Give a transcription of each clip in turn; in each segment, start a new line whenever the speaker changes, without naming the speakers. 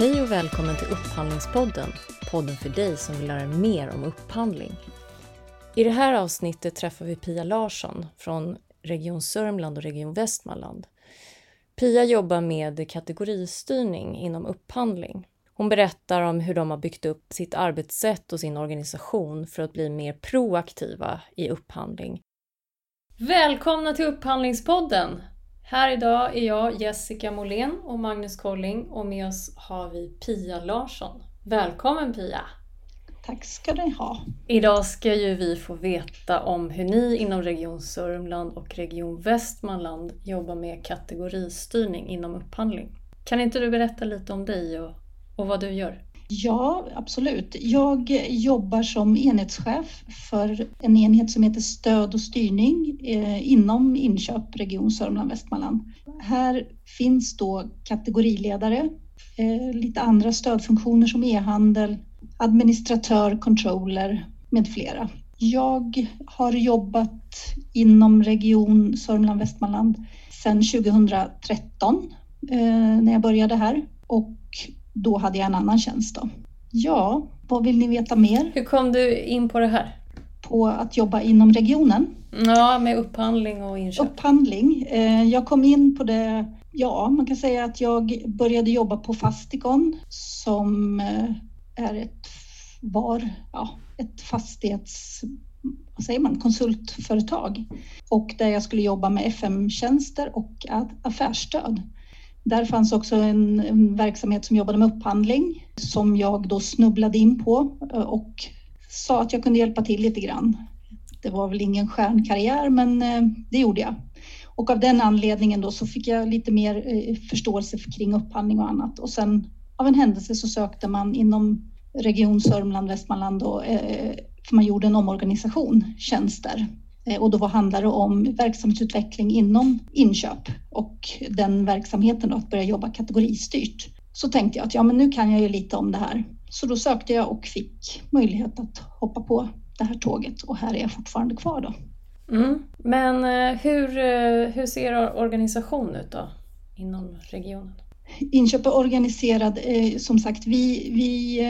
Hej och välkommen till Upphandlingspodden, podden för dig som vill lära dig mer om upphandling. I det här avsnittet träffar vi Pia Larsson från Region Sörmland och Region Västmanland. Pia jobbar med kategoristyrning inom upphandling. Hon berättar om hur de har byggt upp sitt arbetssätt och sin organisation för att bli mer proaktiva i upphandling. Välkomna till Upphandlingspodden! Här idag är jag Jessica Molén och Magnus Colling och med oss har vi Pia Larsson. Välkommen Pia!
Tack ska ni ha!
Idag ska ju vi få veta om hur ni inom Region Sörmland och Region Västmanland jobbar med kategoristyrning inom upphandling. Kan inte du berätta lite om dig och, och vad du gör?
Ja, absolut. Jag jobbar som enhetschef för en enhet som heter Stöd och styrning eh, inom inköp Region Sörmland-Västmanland. Här finns då kategoriledare, eh, lite andra stödfunktioner som e-handel, administratör, controller med flera. Jag har jobbat inom Region Sörmland-Västmanland sedan 2013 eh, när jag började här och då hade jag en annan tjänst. Då. Ja, vad vill ni veta mer?
Hur kom du in på det här?
På att jobba inom regionen?
Ja, med upphandling och inköp.
Upphandling. Eh, jag kom in på det, ja, man kan säga att jag började jobba på Fastikon som eh, är ett, var, ja, ett fastighets vad säger man, konsultföretag och där jag skulle jobba med FM-tjänster och affärsstöd. Där fanns också en, en, verksamhet som jobbade med upphandling som jag då snubblade in på eh, och sa att jag kunde hjälpa till lite grann. Det var väl ingen stjärnkarriär, men eh, det gjorde jag. Och av den anledningen då så fick jag lite mer eh, förståelse kring upphandling och annat. Och sen av en händelse så sökte man inom Region Sörmland, Västmanland, då, för man gjorde en omorganisation, tjänster och då handlar det om verksamhetsutveckling inom inköp och den verksamheten då, att börja jobba kategoristyrt. Så tänkte jag att ja, men nu kan jag ju lite om det här. Så då sökte jag och fick möjlighet att hoppa på det här tåget och här är jag fortfarande kvar då.
Mm. Men eh, hur, eh, hur ser organisationen ut då inom regionen?
Inköp är organiserad, som sagt, vi, vi,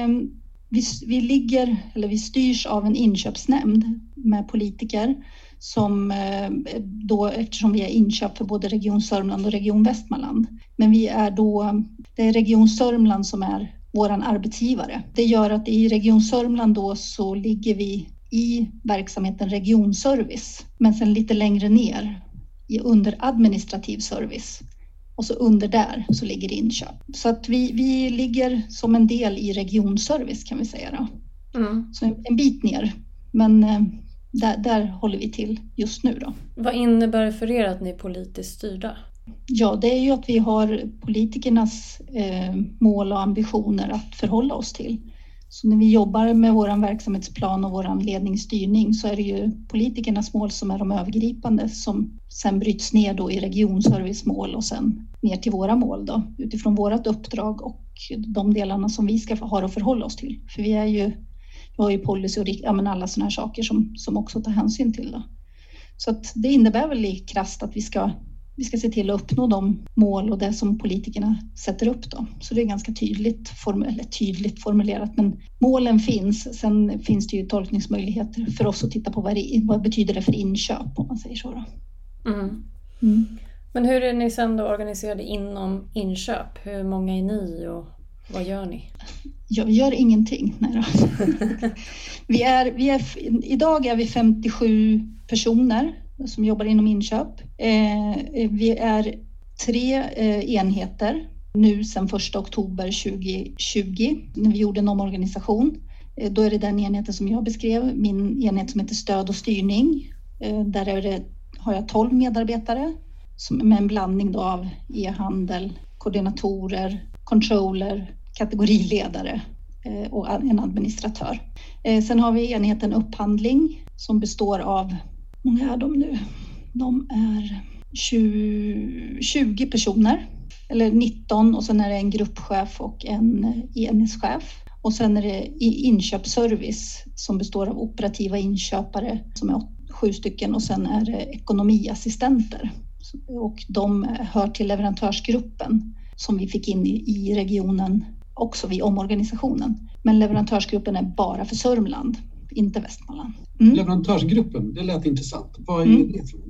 vi, vi ligger, eller vi styrs av en inköpsnämnd med politiker som eh, då, eftersom vi är inköp för både Region Sörmland och Region Västmanland. Men vi är då, det är Region Sörmland som är vår arbetsgivare. Det gör att i Region Sörmland då så ligger vi i verksamheten regionservice, men sen lite längre ner under administrativ service. Och så under där så ligger inköp. Så att vi, vi ligger som en del i regionservice kan vi säga. Då. Mm. Så en, en, bit ner. Men eh, där, där håller vi till just nu. Då.
Vad innebär det för er att ni är politiskt styrda?
Ja, det är ju att vi har politikernas eh, mål och ambitioner att förhålla oss till. Så när vi jobbar med vår verksamhetsplan och vår ledningsstyrning så är det ju politikernas mål som är de övergripande som sen bryts ner då i regionservicemål och sen ner till våra mål då utifrån vårt uppdrag och de delarna som vi ska ha att förhålla oss till. För vi är ju vi har ju policy och ja, men alla sådana här saker som, som också tar hänsyn till det. Så att det innebär väl i krasst att vi ska, vi ska se till att uppnå de mål och det som politikerna sätter upp. Då. Så det är ganska tydligt, form, eller tydligt formulerat, men målen finns. Sen finns det ju tolkningsmöjligheter för oss att titta på vad, det, vad betyder det för inköp om man säger så. Då. Mm.
Mm. Men hur är ni sen då organiserade inom inköp? Hur många är ni och vad gör ni?
Vi gör ingenting. Nej då. vi är, vi är, idag är vi 57 personer som jobbar inom inköp. Eh, vi är tre eh, enheter nu sedan 1 oktober 2020 när vi gjorde en omorganisation. Eh, då är det den enheten som jag beskrev, min enhet som heter stöd och styrning. Eh, där är det, har jag 12 medarbetare som, med en blandning av e-handel, koordinatorer, controller, kategoriledare eh, och en administratör. Eh, sen har vi enheten upphandling som består av, hur många är de nu? De är 20, 20 personer, eller 19 och sen är det en gruppchef och en eh, enhetschef. Och sen är det inköpsservice som består av operativa inköpare som är sju stycken och sen är det ekonomiassistenter. Och de hör till leverantörsgruppen som vi fick in i regionen också vid omorganisationen. Men leverantörsgruppen är bara för Sörmland, inte Västmanland.
Mm. Leverantörsgruppen, det lät intressant. Vad är mm. det för?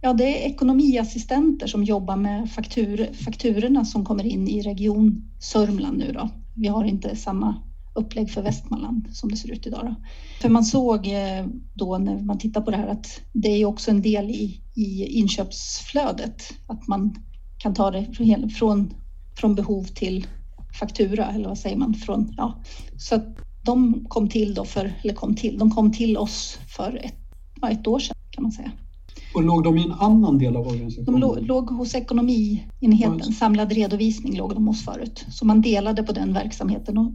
Ja, det är ekonomiassistenter som jobbar med faktur, fakturorna som kommer in i region Sörmland nu då. Vi har inte samma upplägg för Västmanland som det ser ut idag. Då. För man såg eh, då när man tittar på det här att det är också en del i, i inköpsflödet, att man kan ta det från, från behov till faktura eller vad säger man? Från, ja. Så att de kom till då för, eller kom till, de kom till oss för ett, ja, ett år sedan kan man säga.
Och låg de i en annan del av organisationen?
De låg, låg hos ekonomienheten, ja, samlad redovisning låg de hos förut. Så man delade på den verksamheten och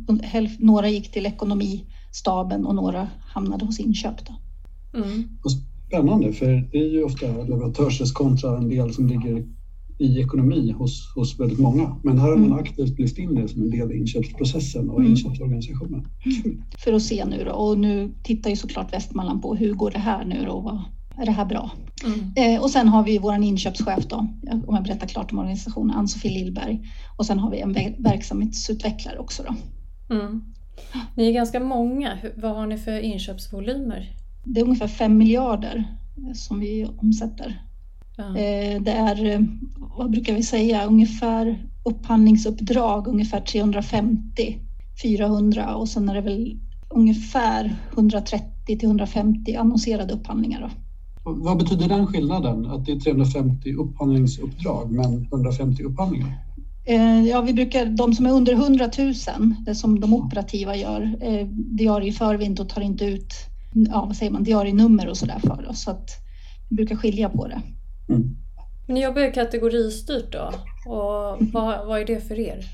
några gick till ekonomistaben och några hamnade hos inköp. Då.
Mm. Spännande, för det är ju ofta leverantörs kontra en del som ligger i ekonomi hos, hos väldigt många. Men här har man mm. aktivt lyft in det som en del i inköpsprocessen och mm. inköpsorganisationen.
Mm. För att se nu då, och nu tittar ju såklart Västmanland på hur går det här nu då? Vad, är det här bra? Mm. Eh, och sen har vi vår inköpschef då, om jag berättar klart om organisationen, Ann-Sofie Lillberg. Och sen har vi en verksamhetsutvecklare också då.
Mm. Ni är ganska många. Vad har ni för inköpsvolymer?
Det är ungefär 5 miljarder som vi omsätter. Ja. Eh, det är, eh, vad brukar vi säga, ungefär upphandlingsuppdrag ungefär 350, 400 och sen är det väl ungefär 130 till 150 annonserade upphandlingar. Då.
Vad betyder den skillnaden? Att det är 350 upphandlingsuppdrag men 150 upphandlingar?
Eh, ja, vi brukar, de som är under 100 000, det som de operativa gör, diarieför vi inte och tar inte ut ja, vad säger man, diarienummer och sådär för oss. Så att vi brukar skilja på det.
Mm. Ni jobbar ju kategoristyrt då och vad, vad är det för er?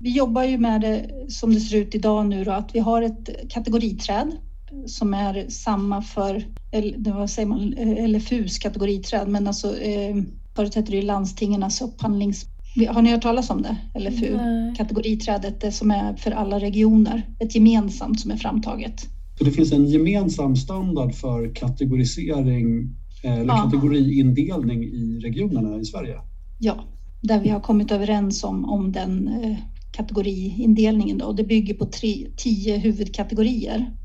Vi jobbar ju med det som det ser ut idag nu då, att vi har ett kategoriträd som är samma för, eller, vad säger man, LFUs kategoriträd, men alltså eh, förutsätter det landstingens upphandlings... Har ni hört talas om det? LFU, Nej. kategoriträdet, det som är för alla regioner, ett gemensamt som är framtaget.
Så det finns en gemensam standard för kategorisering eller ja. kategoriindelning i regionerna i Sverige?
Ja, där vi har kommit överens om, om den eh, kategoriindelningen. Då. Det bygger på tre, tio huvudkategorier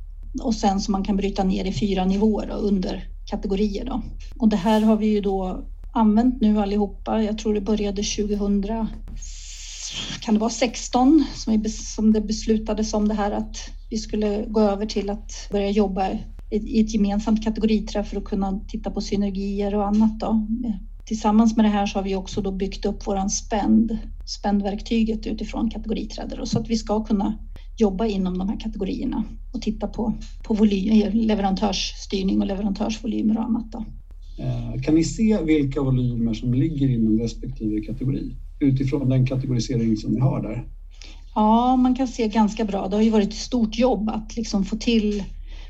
och sen som man kan bryta ner i fyra nivåer under kategorier. Då. Och det här har vi ju då använt nu allihopa. Jag tror det började 2000 kan det vara 16 som, vi, som det beslutades om det här att vi skulle gå över till att börja jobba i ett gemensamt kategoriträff för att kunna titta på synergier och annat. Då. Tillsammans med det här så har vi också då byggt upp våran spänd, spändverktyget utifrån kategoriträder så att vi ska kunna jobba inom de här kategorierna och titta på, på volym, leverantörsstyrning och leverantörsvolymer och annat. Då.
Eh, kan ni se vilka volymer som ligger inom respektive kategori utifrån den kategorisering som ni har där?
Ja, man kan se ganska bra. Det har ju varit ett stort jobb att liksom få till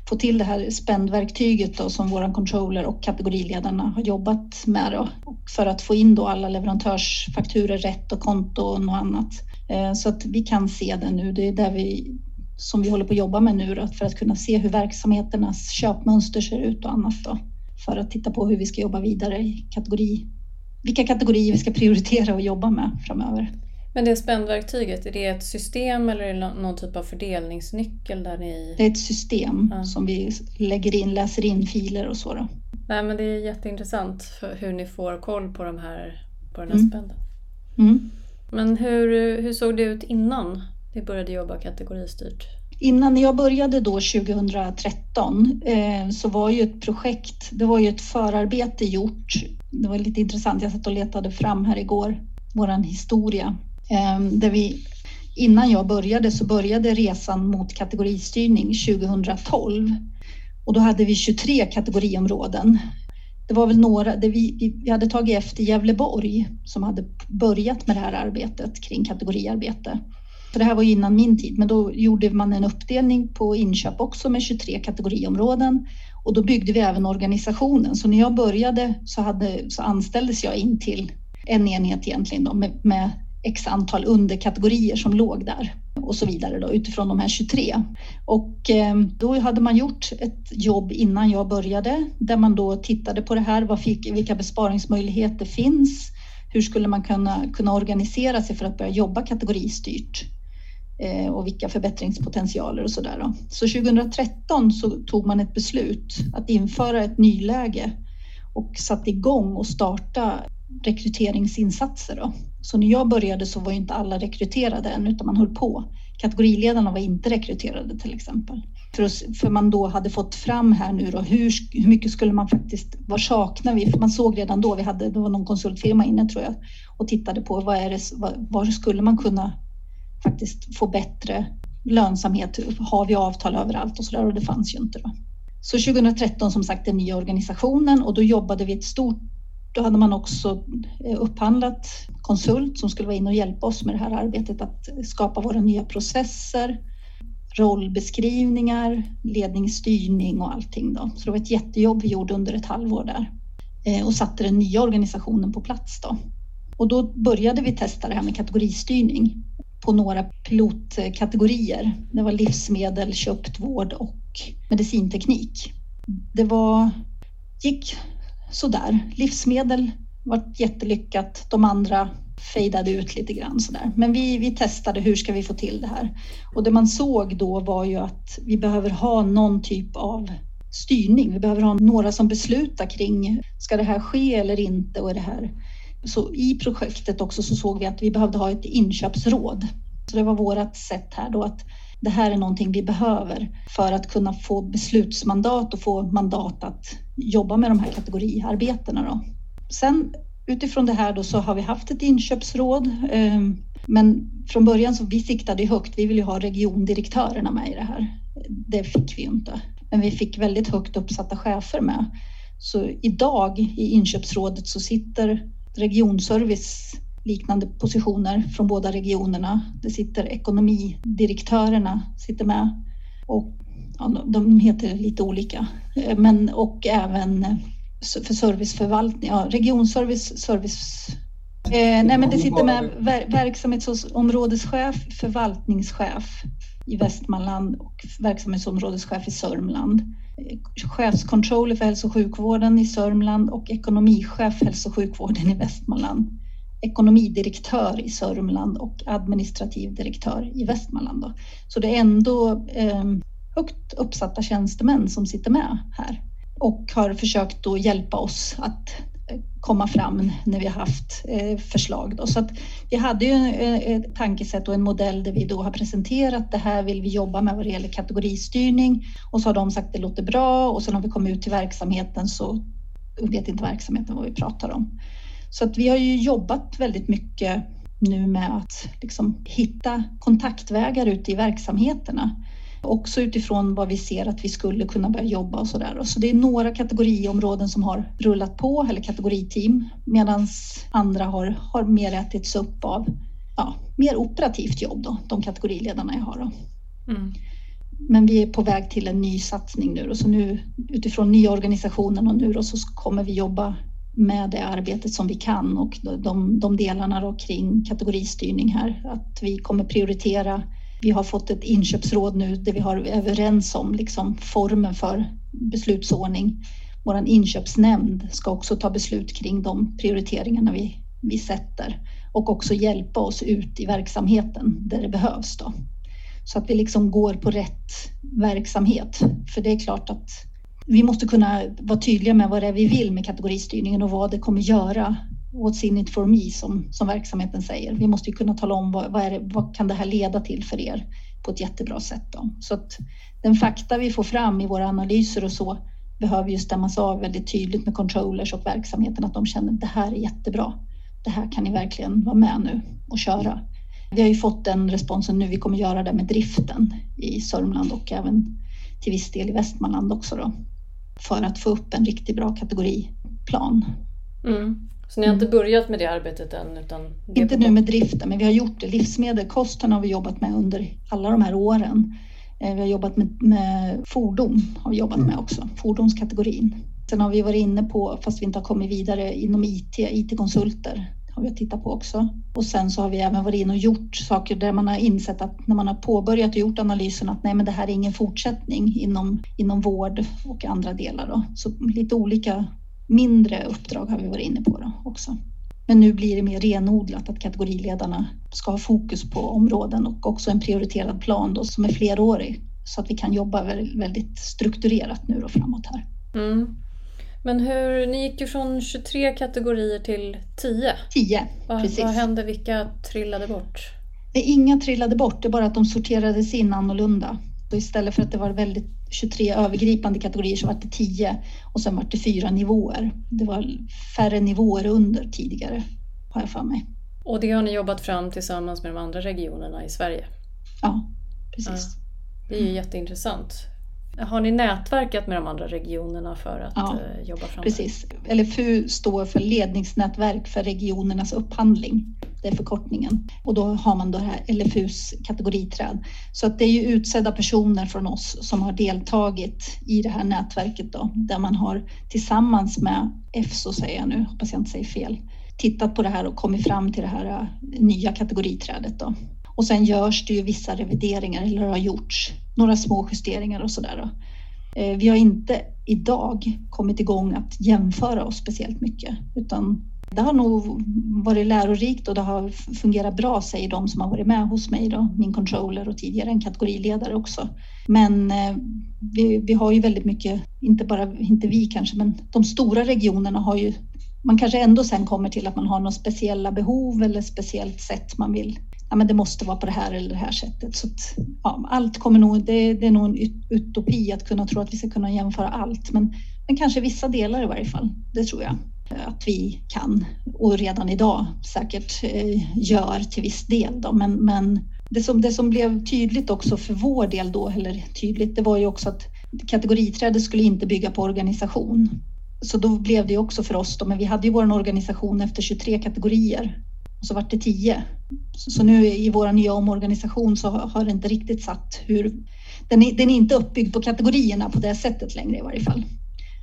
få till det här spändverktyget då, som våran controller och kategoriledarna har jobbat med då, för att få in då alla leverantörsfakturer rätt och konton och annat. Eh, så att vi kan se det nu. Det är där vi som vi håller på att jobba med nu då, för att kunna se hur verksamheternas köpmönster ser ut och annat då. För att titta på hur vi ska jobba vidare i kategori, vilka kategorier vi ska prioritera och jobba med framöver.
Men det spändverktyget, är det ett system eller någon typ av fördelningsnyckel? Där ni...
Det är ett system ja. som vi lägger in, läser in filer och så. Då.
Nej, men det är jätteintressant hur ni får koll på, de här, på den här mm. spänden.
Mm.
Men hur, hur såg det ut innan ni började jobba kategoristyrt?
Innan jag började då 2013 eh, så var ju ett projekt, det var ju ett förarbete gjort. Det var lite intressant, jag satt och letade fram här igår våran historia Ehm, där vi, innan jag började så började resan mot kategoristyrning 2012 och då hade vi 23 kategoriområden. Det var väl några, det vi, vi hade tagit efter Gävleborg som hade börjat med det här arbetet kring kategoriarbete. Så det här var innan min tid, men då gjorde man en uppdelning på inköp också med 23 kategoriområden och då byggde vi även organisationen. Så när jag började så, hade, så anställdes jag in till en enhet egentligen då, med, med x antal underkategorier som låg där. och så vidare då, utifrån de här 23. Och ehm, då hade man gjort ett jobb innan jag började där man då tittade på det här. Vad fick, vilka besparingsmöjligheter finns? Hur skulle man kunna, kunna organisera sig för att börja jobba kategoristyrt? Eh, och vilka förbättringspotentialer och sådär. Så 2013 så tog man ett beslut att införa ett nyläge och satte igång och starta rekryteringsinsatser. Då. Så när jag började så var inte alla rekryterade än utan man höll på. Kategoriledarna var inte rekryterade till exempel. För, oss, för man då hade fått fram här nu då hur, hur mycket skulle man faktiskt, vad saknar vi? För man såg redan då, vi hade, det var någon konsultfirma inne tror jag och tittade på vad är det, vad, var skulle man kunna faktiskt få bättre lönsamhet? Har vi avtal överallt och så där och det fanns ju inte då. Så 2013 som sagt den nya organisationen och då jobbade vi ett stort då hade man också eh, upphandlat konsult som skulle vara inne och hjälpa oss med det här arbetet att skapa våra nya processer, rollbeskrivningar, ledningsstyrning och allting. Då. Så det var ett jättejobb vi gjorde under ett halvår där eh, och satte den nya organisationen på plats. Då. Och då började vi testa det här med kategoristyrning på några pilotkategorier. Det var livsmedel, köpt vård och medicinteknik. Det var, gick sådär. Livsmedel var jättelyckat. De andra fejdade ut lite grann sådär. Men vi, vi testade hur ska vi få till det här? Och det man såg då var ju att vi behöver ha någon typ av styrning. Vi behöver ha några som beslutar kring ska det här ske eller inte och är det här. Så i projektet också så såg vi att vi behövde ha ett inköpsråd. Så det var vårt sätt här då att det här är någonting vi behöver för att kunna få beslutsmandat och få mandat att jobba med de här kategoriarbetena. Då. Sen utifrån det här då så har vi haft ett inköpsråd. eh, men från början så vi siktade högt. Vi ville ju ha regiondirektörerna med i det här. Det fick vi ju inte. Men vi fick väldigt högt uppsatta chefer med. Så idag i inköpsrådet så sitter regionservice liknande positioner från båda regionerna. Det sitter ekonomidirektörerna sitter med och ja, de heter lite olika, eh, men och även eh, för serviceförvaltning, ja, regionservice, service Eh, nej, men det sitter med ver verksamhetsområdeschef, förvaltningschef i Västmanland och verksamhetsområdeschef i Sörmland. Eh, chefskontroller för hälso och sjukvården i Sörmland och ekonomichef hälso och sjukvården i Västmanland ekonomidirektör i Sörmland och administrativ direktör i Västmanland. Då. Så det är ändå eh, högt uppsatta tjänstemän som sitter med här och har försökt att hjälpa oss att eh, komma fram när vi har haft eh, förslag. Då. Så att vi hade ju eh, ett tankesätt och en modell där vi då har presenterat det här vill vi jobba med vad det gäller kategoristyrning och så har de sagt det låter bra och sen har vi kommit ut till verksamheten så vet inte verksamheten vad vi pratar om. Så att vi har ju jobbat väldigt mycket nu med att liksom hitta kontaktvägar ute i verksamheterna. Också utifrån vad vi ser att vi skulle kunna börja jobba och sådär. Så det är några kategoriområden som har rullat på, eller kategoriteam, medan andra har, har mer ätits upp av ja, mer operativt jobb, då, de kategoriledarna jag har. Mm. Men vi är på väg till en ny satsning nu. Då. Så nu utifrån nya organisationen och nu då, så kommer vi jobba med det arbetet som vi kan och de, de delarna då kring kategoristyrning här. Att vi kommer prioritera. Vi har fått ett inköpsråd nu där vi har överens om liksom formen för beslutsordning. Vår inköpsnämnd ska också ta beslut kring de prioriteringarna vi, vi sätter och också hjälpa oss ut i verksamheten där det behövs. Då. Så att vi liksom går på rätt verksamhet. För det är klart att vi måste kunna vara tydliga med vad det är vi vill med kategoristyrningen och vad det kommer göra. What's in it for me som, som verksamheten säger. Vi måste kunna tala om vad, vad, det, vad, kan det här leda till för er på ett jättebra sätt. Då. Så att den fakta vi får fram i våra analyser och så behöver ju stämmas av väldigt tydligt med controllers och verksamheten att de känner att det här är jättebra. Det här kan ni verkligen vara med nu och köra. Vi har ju fått den responsen nu. Vi kommer göra det med driften i Sörmland och även till viss del i Västmanland också. Då för att få upp en riktigt bra kategoriplan.
Mm. Så ni har inte börjat med det arbetet än? Utan
inte nu med driften, men vi har gjort det. Livsmedelkosten har vi jobbat med under alla de här åren. Eh, vi har jobbat med, med fordon, har vi jobbat med också, fordonskategorin. Sen har vi varit inne på, fast vi inte har kommit vidare, inom IT, IT-konsulter har vi tittat på också. Och sen så har vi även varit in och gjort saker där man har insett att när man har påbörjat och gjort analysen att nej men det här är ingen fortsättning inom, inom vård och andra delar. Då. Så lite olika mindre uppdrag har vi varit inne på då också. Men nu blir det mer renodlat att kategoriledarna ska ha fokus på områden och också en prioriterad plan då som är flerårig så att vi kan jobba väldigt strukturerat nu och framåt här.
Mm. Men hur, ni gick ju från 23 kategorier till 10.
10,
vad,
precis.
Vad hände? Vilka trillade bort?
Nej, inga trillade bort, det är bara att de sorterades in annorlunda. Så istället för att det var väldigt 23 övergripande kategorier så var det 10 och sen var det fyra nivåer. Det var färre nivåer under tidigare, har jag för mig.
Och det har ni jobbat fram tillsammans med de andra regionerna i Sverige?
Ja, precis. Ja,
det är ju jätteintressant. Har ni nätverkat med de andra regionerna för att ja, eh, jobba fram
precis. det? LFU står för ledningsnätverk för regionernas upphandling. Det är förkortningen. Och då har man då här LFUs kategoriträd. Så att det är ju utsedda personer från oss som har deltagit i det här nätverket då, där man har tillsammans med EFSO, säger jag nu, hoppas jag inte säger fel, tittat på det här och kommit fram till det här eh, nya kategoriträdet då. Och sen görs det ju vissa revideringar eller har gjorts några små justeringar och sådär. Eh, vi har inte idag kommit igång att jämföra oss speciellt mycket utan det har nog varit lärorikt och det har fungerat bra säger de som har varit med hos mig då, min controller och tidigare en kategoriledare också. Men eh, vi, vi har ju väldigt mycket, inte bara, inte vi kanske, men de stora regionerna har ju man kanske ändå sen kommer till att man har några speciella behov eller speciellt sätt man vill ja, men det måste vara på det här eller det här sättet. Så att, ja, allt kommer nog, det, det, är nog en utopi att kunna tro att vi ska kunna jämföra allt, men, men kanske vissa delar i varje fall. Det tror jag att vi kan och redan idag säkert eh, gör till viss del. Då. Men, men det, som, det som blev tydligt också för vår del då, eller tydligt, det var ju också att kategoriträdet skulle inte bygga på organisation. Så då blev det också för oss då, men vi hade ju vår organisation efter 23 kategorier och så vart det 10. Så nu i vår nya omorganisation så har det inte riktigt satt hur... Den är, den är inte uppbyggd på kategorierna på det sättet längre i varje fall.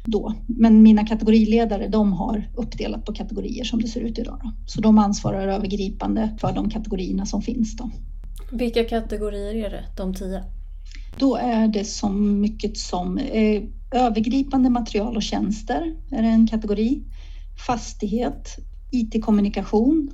Då. Men mina kategoriledare de har uppdelat på kategorier som det ser ut idag. Då. Så de ansvarar övergripande för de kategorierna som finns. Då.
Vilka kategorier är det, de tio?
Då är det som mycket som eh, övergripande material och tjänster är en kategori. Fastighet, IT-kommunikation,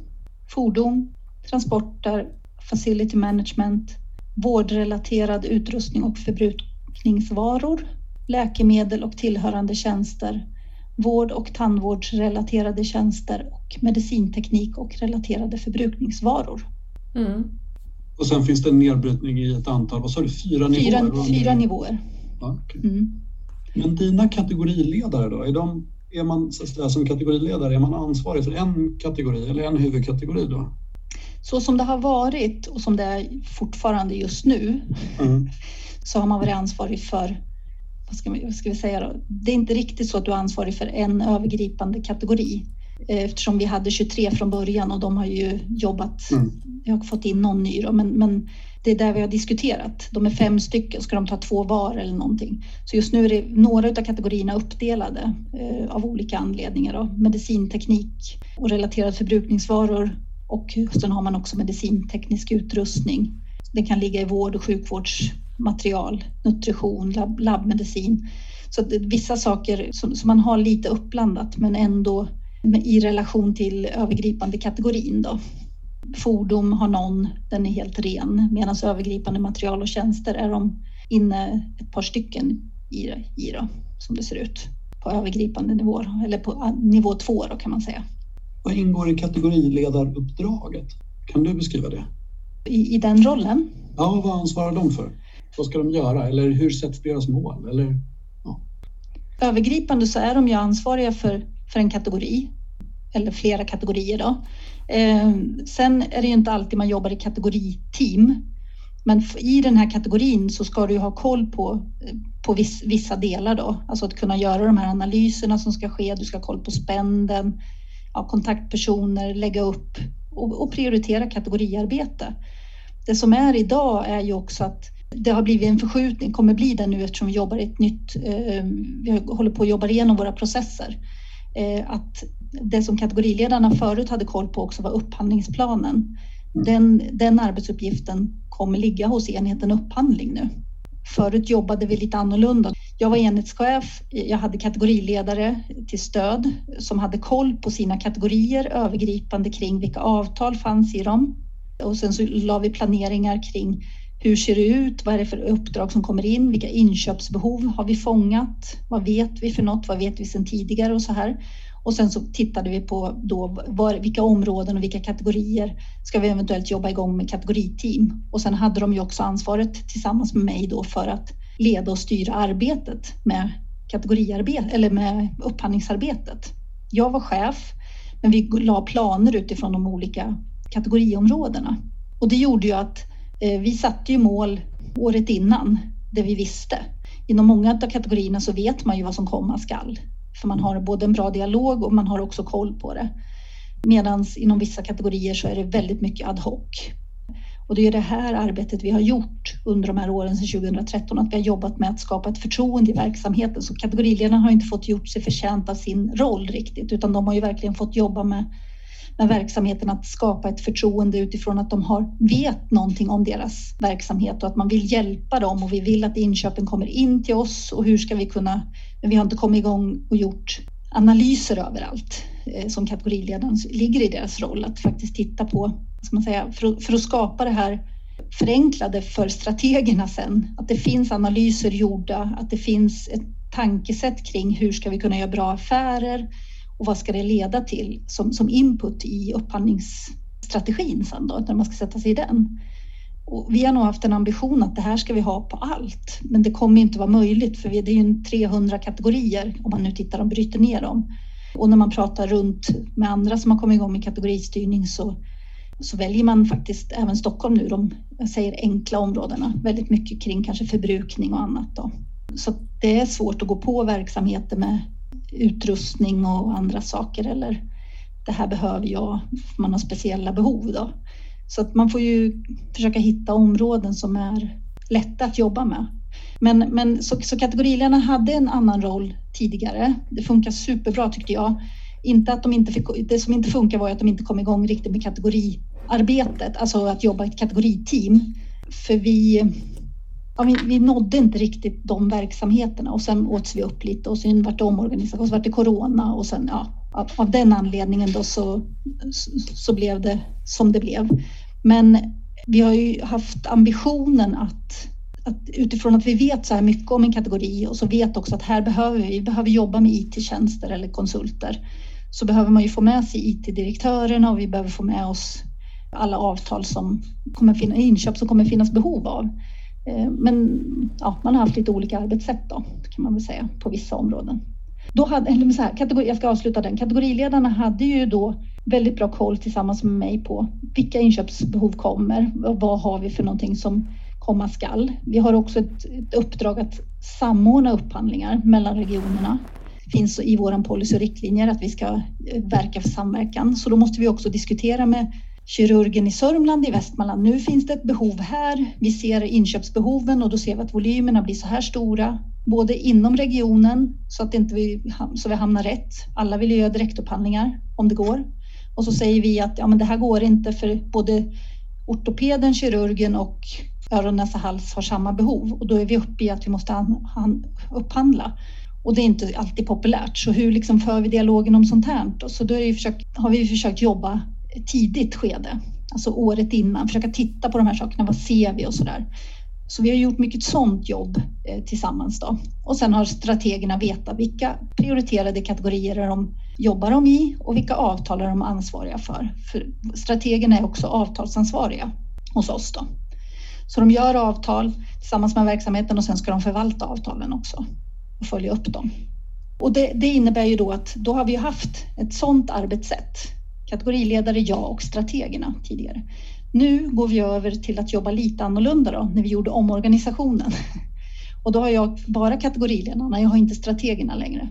fordon, transporter, facility management, vårdrelaterad utrustning och förbrukningsvaror, läkemedel och tillhörande tjänster, vård och tandvårdsrelaterade tjänster och medicinteknik och relaterade förbrukningsvaror.
Mm. Och sen finns det en nedbrytning i ett antal, vad sa du, fyra,
fyra
nivåer?
Fyra nivåer.
Ja, okay. mm. Men dina kategoriledare då, är de är man som kategoriledare, är man ansvarig för en kategori eller en huvudkategori då?
Så som det har varit och som det är fortfarande just nu mm. så har man varit ansvarig för, vad ska, vi, vad ska vi säga då? Det är inte riktigt så att du är ansvarig för en övergripande kategori eh, eftersom vi hade 23 från början och de har ju jobbat, mm. jag har fått in någon ny då, men, men det är där vi har diskuterat. De är fem stycken, ska de ta två var eller någonting? Så just nu är det några av kategorierna uppdelade eh, av olika anledningar. Då. Medicinteknik och relaterade förbrukningsvaror och sen har man också medicinteknisk utrustning. Det kan ligga i vård och sjukvårdsmaterial, nutrition, lab, labbmedicin. Så att vissa saker som, som man har lite uppblandat men ändå i relation till övergripande kategorin. Då fordon har någon, den är helt ren, medan övergripande material och tjänster är de inne ett par stycken i, i då, som det ser ut på övergripande nivå, eller på nivå två då kan man säga.
Vad ingår i kategoriledaruppdraget? Kan du beskriva det?
I, i den rollen?
Ja, vad ansvarar de för? Vad ska de göra? Eller hur sätts deras mål? Eller, ja.
Övergripande så är de ju ansvariga för, för en kategori eller flera kategorier. Då. Eh, sen är det ju inte alltid man jobbar i kategoriteam. Men i den här kategorin så ska du ha koll på, eh, på viss, vissa delar då. Alltså att kunna göra de här analyserna som ska ske. Du ska ha koll på spänden, ja, kontaktpersoner, lägga upp och, och prioritera kategoriarbete. Det som är idag är ju också att det har blivit en förskjutning, kommer bli det nu eftersom vi jobbar ett nytt, eh, vi håller på att jobba igenom våra processer. Eh, att det som kategoriledarna förut hade koll på också var upphandlingsplanen. Den, den arbetsuppgiften kommer ligga hos enheten upphandling nu. Förut jobbade vi lite annorlunda. Jag var enhetschef, jag hade kategoriledare till stöd som hade koll på sina kategorier övergripande kring vilka avtal fanns i dem. Och sen så la vi planeringar kring hur ser det ut? Vad är det för uppdrag som kommer in? Vilka inköpsbehov har vi fångat? Vad vet vi för något? Vad vet vi sedan tidigare och så här? Och sen så tittade vi på då var, vilka områden och vilka kategorier ska vi eventuellt jobba igång med kategoriteam. Och sen hade de ju också ansvaret tillsammans med mig då för att leda och styra arbetet med kategoriarbete eller med upphandlingsarbetet. Jag var chef, men vi la planer utifrån de olika kategoriområdena. Och det gjorde ju att eh, vi satte ju mål året innan, det vi visste. Inom många av kategorierna så vet man ju vad som komma skall. För man har både en bra dialog och man har också koll på det. Medan inom vissa kategorier så är det väldigt mycket ad hoc. Och det är det här arbetet vi har gjort under de här åren sedan 2013, att vi har jobbat med att skapa ett förtroende i verksamheten. Så kategoriledarna har inte fått gjort sig förtjänt av sin roll riktigt, utan de har ju verkligen fått jobba med, med verksamheten att skapa ett förtroende utifrån att de har, vet någonting om deras verksamhet och att man vill hjälpa dem och vi vill att inköpen kommer in till oss och hur ska vi kunna, men vi har inte kommit igång och gjort analyser överallt eh, som kategoriledaren ligger i deras roll att faktiskt titta på, ska man säga, för att, för att skapa det här förenklade för strategerna sen. Att det finns analyser gjorda, att det finns ett tankesätt kring hur ska vi kunna göra bra affärer och vad ska det leda till som, som input i upphandlingsstrategin sen då, när man ska sätta sig i den. Och vi har nog haft en ambition att det här ska vi ha på allt, men det kommer inte vara möjligt för det är ju 300 kategorier om man nu tittar och bryter ner dem. Och när man pratar runt med andra som har kommit igång med kategoristyrning så, så väljer man faktiskt även Stockholm nu, de jag säger enkla områdena, väldigt mycket kring kanske förbrukning och annat. Då. Så det är svårt att gå på verksamheter med utrustning och andra saker eller det här behöver jag, man har speciella behov då. Så att man får ju försöka hitta områden som är lätta att jobba med. Men, men så, så kategoriledarna hade en annan roll tidigare. Det funkar superbra tyckte jag. Inte att de inte fick, det som inte funkar var att de inte kom igång riktigt med kategoriarbetet, alltså att jobba i ett kategoriteam. För vi, ja, vi, vi nådde inte riktigt de verksamheterna och sen åts vi upp lite och sen vart det omorganisation och så vart det corona och sen ja, av, av den anledningen då så, så blev det som det blev. Men vi har ju haft ambitionen att, att utifrån att vi vet så här mycket om en kategori och så vet också att här behöver vi, vi behöver jobba med IT-tjänster eller konsulter så behöver man ju få med sig IT-direktörerna och vi behöver få med oss alla avtal som kommer finnas, inköp som kommer finnas behov av. Eh, men ja, man har haft lite olika arbetssätt då, kan man väl säga, på vissa områden. Då hade, eller så här, kategori, jag ska avsluta den. Kategoriledarna hade ju då väldigt bra koll tillsammans med mig på vilka inköpsbehov kommer och vad har vi för någonting som komma skall. Vi har också ett, ett uppdrag att samordna upphandlingar mellan regionerna. Det finns i vår policy och riktlinjer att vi ska verka för samverkan. Så då måste vi också diskutera med kirurgen i Sörmland i Västmanland. Nu finns det ett behov här. Vi ser inköpsbehoven och då ser vi att volymerna blir så här stora, både inom regionen så att inte vi, så vi hamnar rätt. Alla vill göra direktupphandlingar om det går. Och så säger vi att ja, men det här går inte för både ortopeden, kirurgen och öron, näsa, hals har samma behov och då är vi uppe i att vi måste upphandla. Och det är inte alltid populärt. Så hur liksom för vi dialogen om sånt här? Så då försökt, har vi försökt jobba tidigt skede, alltså året innan, försöka titta på de här sakerna. Vad ser vi och så där. Så vi har gjort mycket sånt jobb eh, tillsammans då. Och sen har strategerna vetat vilka prioriterade kategorier de jobbar de i och vilka avtal är de ansvariga för. för strategerna är också avtalsansvariga hos oss då. Så de gör avtal tillsammans med verksamheten och sen ska de förvalta avtalen också och följa upp dem. Och det, det innebär ju då att då har vi haft ett sådant arbetssätt. Kategoriledare jag och strategerna tidigare. Nu går vi över till att jobba lite annorlunda då när vi gjorde omorganisationen. Och då har jag bara kategoriledarna, jag har inte strategerna längre.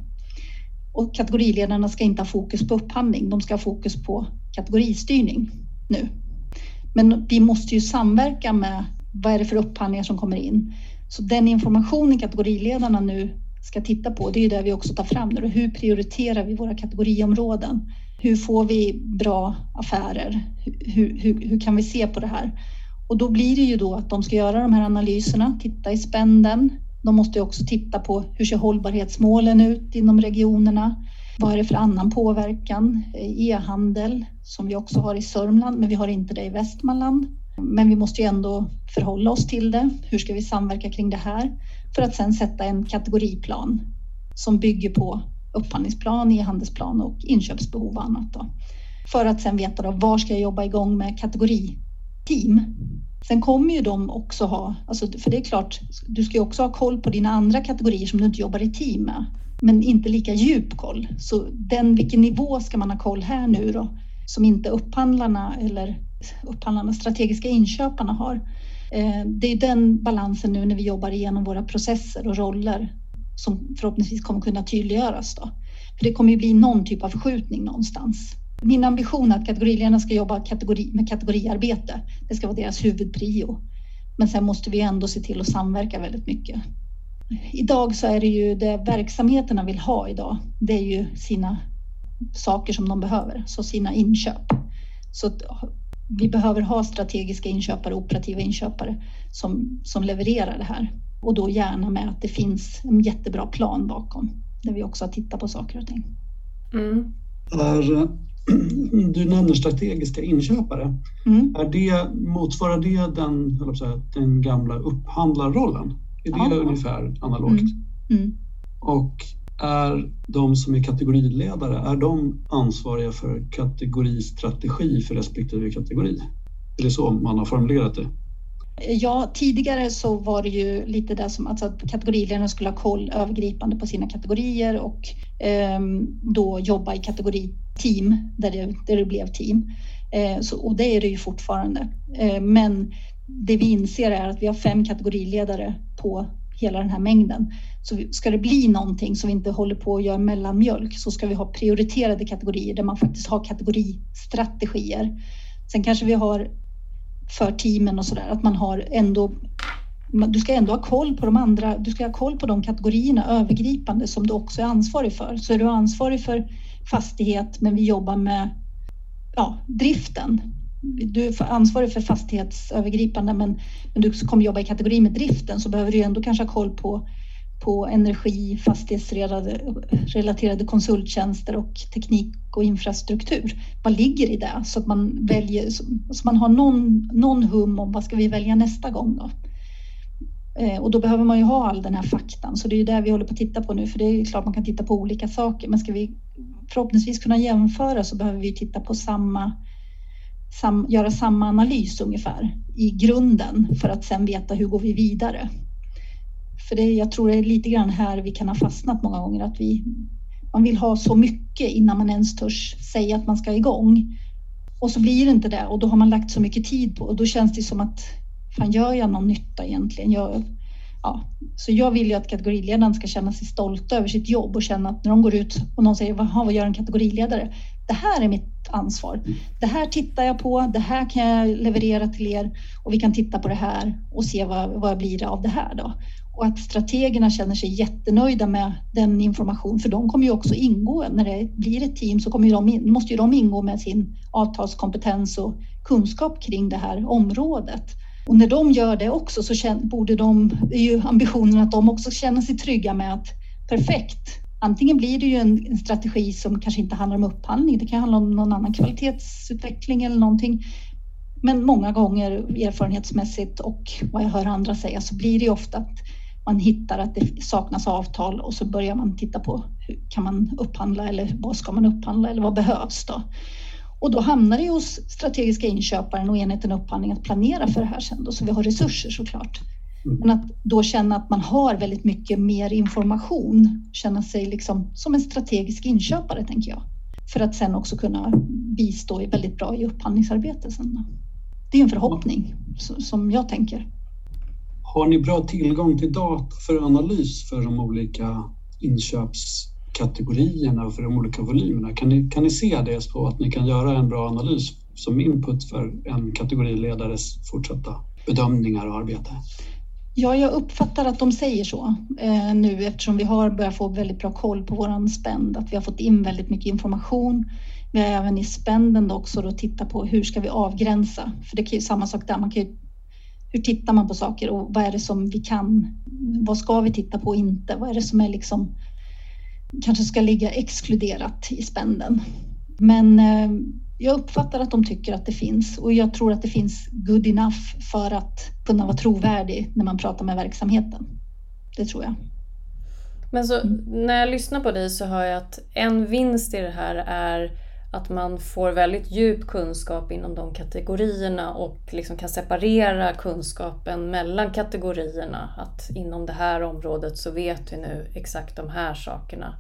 Och kategoriledarna ska inte ha fokus på upphandling, de ska ha fokus på kategoristyrning nu. Men vi måste ju samverka med vad är det för upphandlingar som kommer in. Så den informationen kategoriledarna nu ska titta på. Det är ju det vi också tar fram nu. Hur prioriterar vi våra kategoriområden? Hur får vi bra affärer? Hur, hur, hur kan vi se på det här? Och då blir det ju då att de ska göra de här analyserna, titta i spänden. De måste också titta på hur ser hållbarhetsmålen ut inom regionerna? Vad är det för annan påverkan? E-handel som vi också har i Sörmland, men vi har inte det i Västmanland. Men vi måste ju ändå förhålla oss till det. Hur ska vi samverka kring det här? För att sedan sätta en kategoriplan som bygger på upphandlingsplan, e-handelsplan och inköpsbehov och annat. Då. För att sen veta då, var ska jag jobba igång med kategoriteam? Sen kommer ju de också ha, alltså, för det är klart, du ska ju också ha koll på dina andra kategorier som du inte jobbar i team med, men inte lika djup koll. Så den, vilken nivå ska man ha koll här nu då, som inte upphandlarna eller upphandlarna, strategiska inköparna har? Eh, det är den balansen nu när vi jobbar igenom våra processer och roller som förhoppningsvis kommer kunna tydliggöras. Då. För det kommer ju bli någon typ av förskjutning någonstans. Min ambition är att kategoriledarna ska jobba kategori, med kategoriarbete. Det ska vara deras huvudprio. Men sen måste vi ändå se till att samverka väldigt mycket. Idag så är det ju det verksamheterna vill ha idag. Det är ju sina saker som de behöver, så sina inköp. Så vi behöver ha strategiska inköpare, operativa inköpare som, som levererar det här. Och då gärna med att det finns en jättebra plan bakom där vi också har tittat på saker och ting.
Mm. Är, du nämner strategiska inköpare. Mm. Är det, motsvarar det den, säga, den gamla upphandlarrollen? Är det ja. ungefär analogt? Mm. Mm. Och är de som är kategoriledare, är de ansvariga för kategoristrategi för respektive kategori? Är det så man har formulerat det?
Ja, tidigare så var det ju lite det som alltså att kategoriledarna skulle ha koll övergripande på sina kategorier och eh, då jobba i kategoriteam där det, där det blev team. Eh, så, och det är det ju fortfarande. Eh, men det vi inser är att vi har fem kategoriledare på hela den här mängden. Så ska det bli någonting som vi inte håller på att göra mellanmjölk så ska vi ha prioriterade kategorier där man faktiskt har kategoristrategier. Sen kanske vi har för teamen och sådär. Att man har ändå du ska ändå ha koll på de andra, du ska ha koll på de kategorierna övergripande som du också är ansvarig för. Så är du ansvarig för fastighet men vi jobbar med ja, driften. Du är ansvarig för fastighetsövergripande men, men du kommer jobba i kategori med driften så behöver du ändå kanske ha koll på på energi, fastighetsrelaterade konsulttjänster och teknik och infrastruktur. Vad ligger i det? Så att man väljer, så man har någon, någon hum om vad ska vi välja nästa gång då? Eh, och då behöver man ju ha all den här faktan, så det är ju det vi håller på att titta på nu, för det är klart man kan titta på olika saker, men ska vi förhoppningsvis kunna jämföra så behöver vi titta på samma, sam, göra samma analys ungefär i grunden för att sen veta hur går vi vidare. För det, jag tror det är lite grann här vi kan ha fastnat många gånger, att vi, man vill ha så mycket innan man ens törs säga att man ska igång. Och så blir det inte det och då har man lagt så mycket tid på och då känns det som att fan gör jag någon nytta egentligen? Jag, ja. Så jag vill ju att kategoriledaren ska känna sig stolta över sitt jobb och känna att när de går ut och någon säger vad gör en kategoriledare? Det här är mitt ansvar. Det här tittar jag på. Det här kan jag leverera till er och vi kan titta på det här och se vad, vad blir det av det här då? Och att strategerna känner sig jättenöjda med den information, för de kommer ju också ingå när det blir ett team så kommer de in, måste ju de ingå med sin avtalskompetens och kunskap kring det här området. Och när de gör det också så borde de, är ju ambitionen att de också känner sig trygga med att perfekt, antingen blir det ju en, en, strategi som kanske inte handlar om upphandling, det kan handla om någon annan kvalitetsutveckling eller någonting. Men många gånger erfarenhetsmässigt och vad jag hör andra säga så blir det ju ofta att man hittar att det saknas avtal och så börjar man titta på hur kan man upphandla eller vad ska man upphandla eller vad behövs då? Och då hamnar det hos strategiska inköparen och enheten upphandling att planera för det här sen då, så vi har resurser såklart. Mm. Men att då känna att man har väldigt mycket mer information, känna sig liksom som en strategisk inköpare tänker jag. För att sen också kunna bistå väldigt bra i upphandlingsarbetet sen. Det är en förhoppning som jag tänker.
Har ni bra tillgång till data för analys för de olika inköpskategorierna och för de olika volymerna? Kan ni, kan ni se det så att ni kan göra en bra analys som input för en kategoriledares fortsatta bedömningar och arbete?
Ja, jag uppfattar att de säger så eh, nu eftersom vi har börjat få väldigt bra koll på våran spänd, att vi har fått in väldigt mycket information. Vi har även i spänden också då tittat på hur ska vi avgränsa? För det är ju samma sak där, man kan ju, hur tittar man på saker och vad är det som vi kan, vad ska vi titta på och inte? Vad är det som är liksom kanske ska ligga exkluderat i spänden? Men eh, jag uppfattar att de tycker att det finns och jag tror att det finns good enough för att kunna vara trovärdig när man pratar med verksamheten. Det tror jag.
Men så när jag lyssnar på dig så hör jag att en vinst i det här är att man får väldigt djup kunskap inom de kategorierna och liksom kan separera kunskapen mellan kategorierna. Att inom det här området så vet vi nu exakt de här sakerna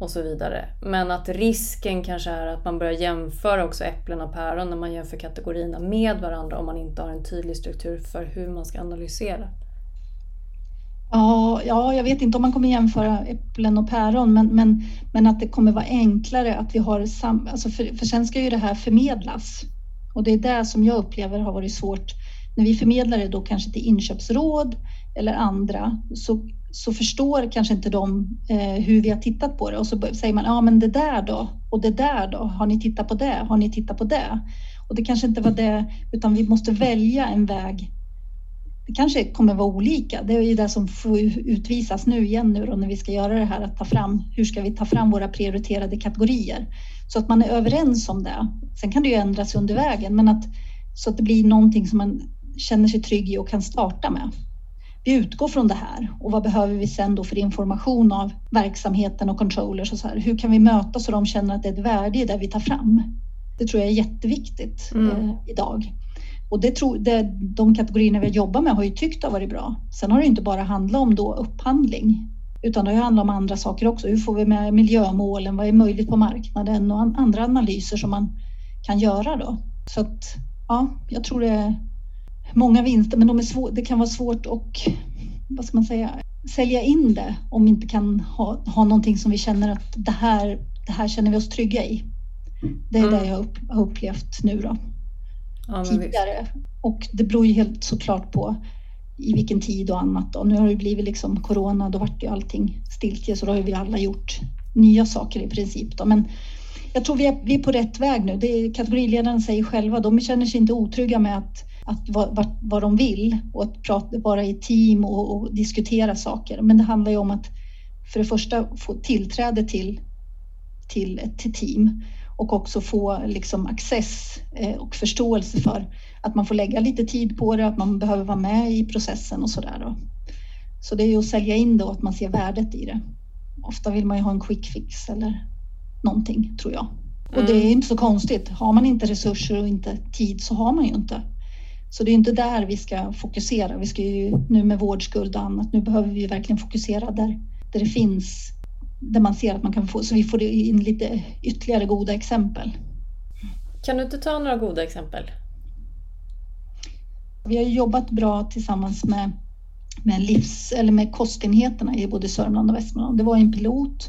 och så vidare. Men att risken kanske är att man börjar jämföra också äpplen och päron när man jämför kategorierna med varandra om man inte har en tydlig struktur för hur man ska analysera.
Ja, ja, jag vet inte om man kommer jämföra äpplen och päron, men, men, men att det kommer vara enklare att vi har sam... Alltså för, för sen ska ju det här förmedlas och det är det som jag upplever har varit svårt. När vi förmedlar det då kanske till inköpsråd eller andra så så förstår kanske inte de eh, hur vi har tittat på det och så säger man ja men det där då och det där då har ni tittat på det? Har ni tittat på det? Och det kanske inte var det utan vi måste välja en väg. Det kanske kommer vara olika. Det är ju det som får utvisas nu igen nu då när vi ska göra det här att ta fram. Hur ska vi ta fram våra prioriterade kategorier så att man är överens om det. Sen kan det ju ändras under vägen, men att så att det blir någonting som man känner sig trygg i och kan starta med vi utgår från det här och vad behöver vi sen då för information av verksamheten och controllers och så här. Hur kan vi mötas så de känner att det är ett värde i det vi tar fram? Det tror jag är jätteviktigt mm. eh, idag. Och det tror, det, de kategorierna vi jobbar med har ju tyckt har varit bra. Sen har det inte bara handlat om då upphandling utan det har handlat om andra saker också. Hur får vi med miljömålen? Vad är möjligt på marknaden och andra analyser som man kan göra då? Så att ja, jag tror det är många vinster, men de är svår, det kan vara svårt att vad ska man säga, sälja in det om vi inte kan ha, ha någonting som vi känner att det här, det här känner vi oss trygga i. Det är mm. det jag har upplevt nu då. Ja, tidigare. Och det beror ju helt såklart på i vilken tid och annat. Och Nu har det blivit liksom corona, då vart ju allting stiltje så då har vi alla gjort nya saker i princip. Då. Men jag tror vi är, vi är på rätt väg nu. Det är, kategoriledarna säger själva, de känner sig inte otrygga med att att vad, vad, de vill och att prata, vara i team och, och, diskutera saker. Men det handlar ju om att för det första få tillträde till, till ett team och också få liksom access eh, och förståelse för att man får lägga lite tid på det, att man behöver vara med i processen och så där. Så det är ju att sälja in det och att man ser värdet i det. Ofta vill man ju ha en quick fix eller någonting tror jag. Och det är mm. inte så konstigt. Har man inte resurser och inte tid så har man ju inte. Så det är inte där vi ska fokusera. Vi ska ju nu med vårdskuld och annat, nu behöver vi verkligen fokusera där, där det finns, där man ser att man kan få, så vi får in lite ytterligare goda exempel.
Kan du inte ta några goda exempel?
Vi har jobbat bra tillsammans med, med, livs, eller med kostenheterna i både Sörmland och Västmanland. Det var en pilot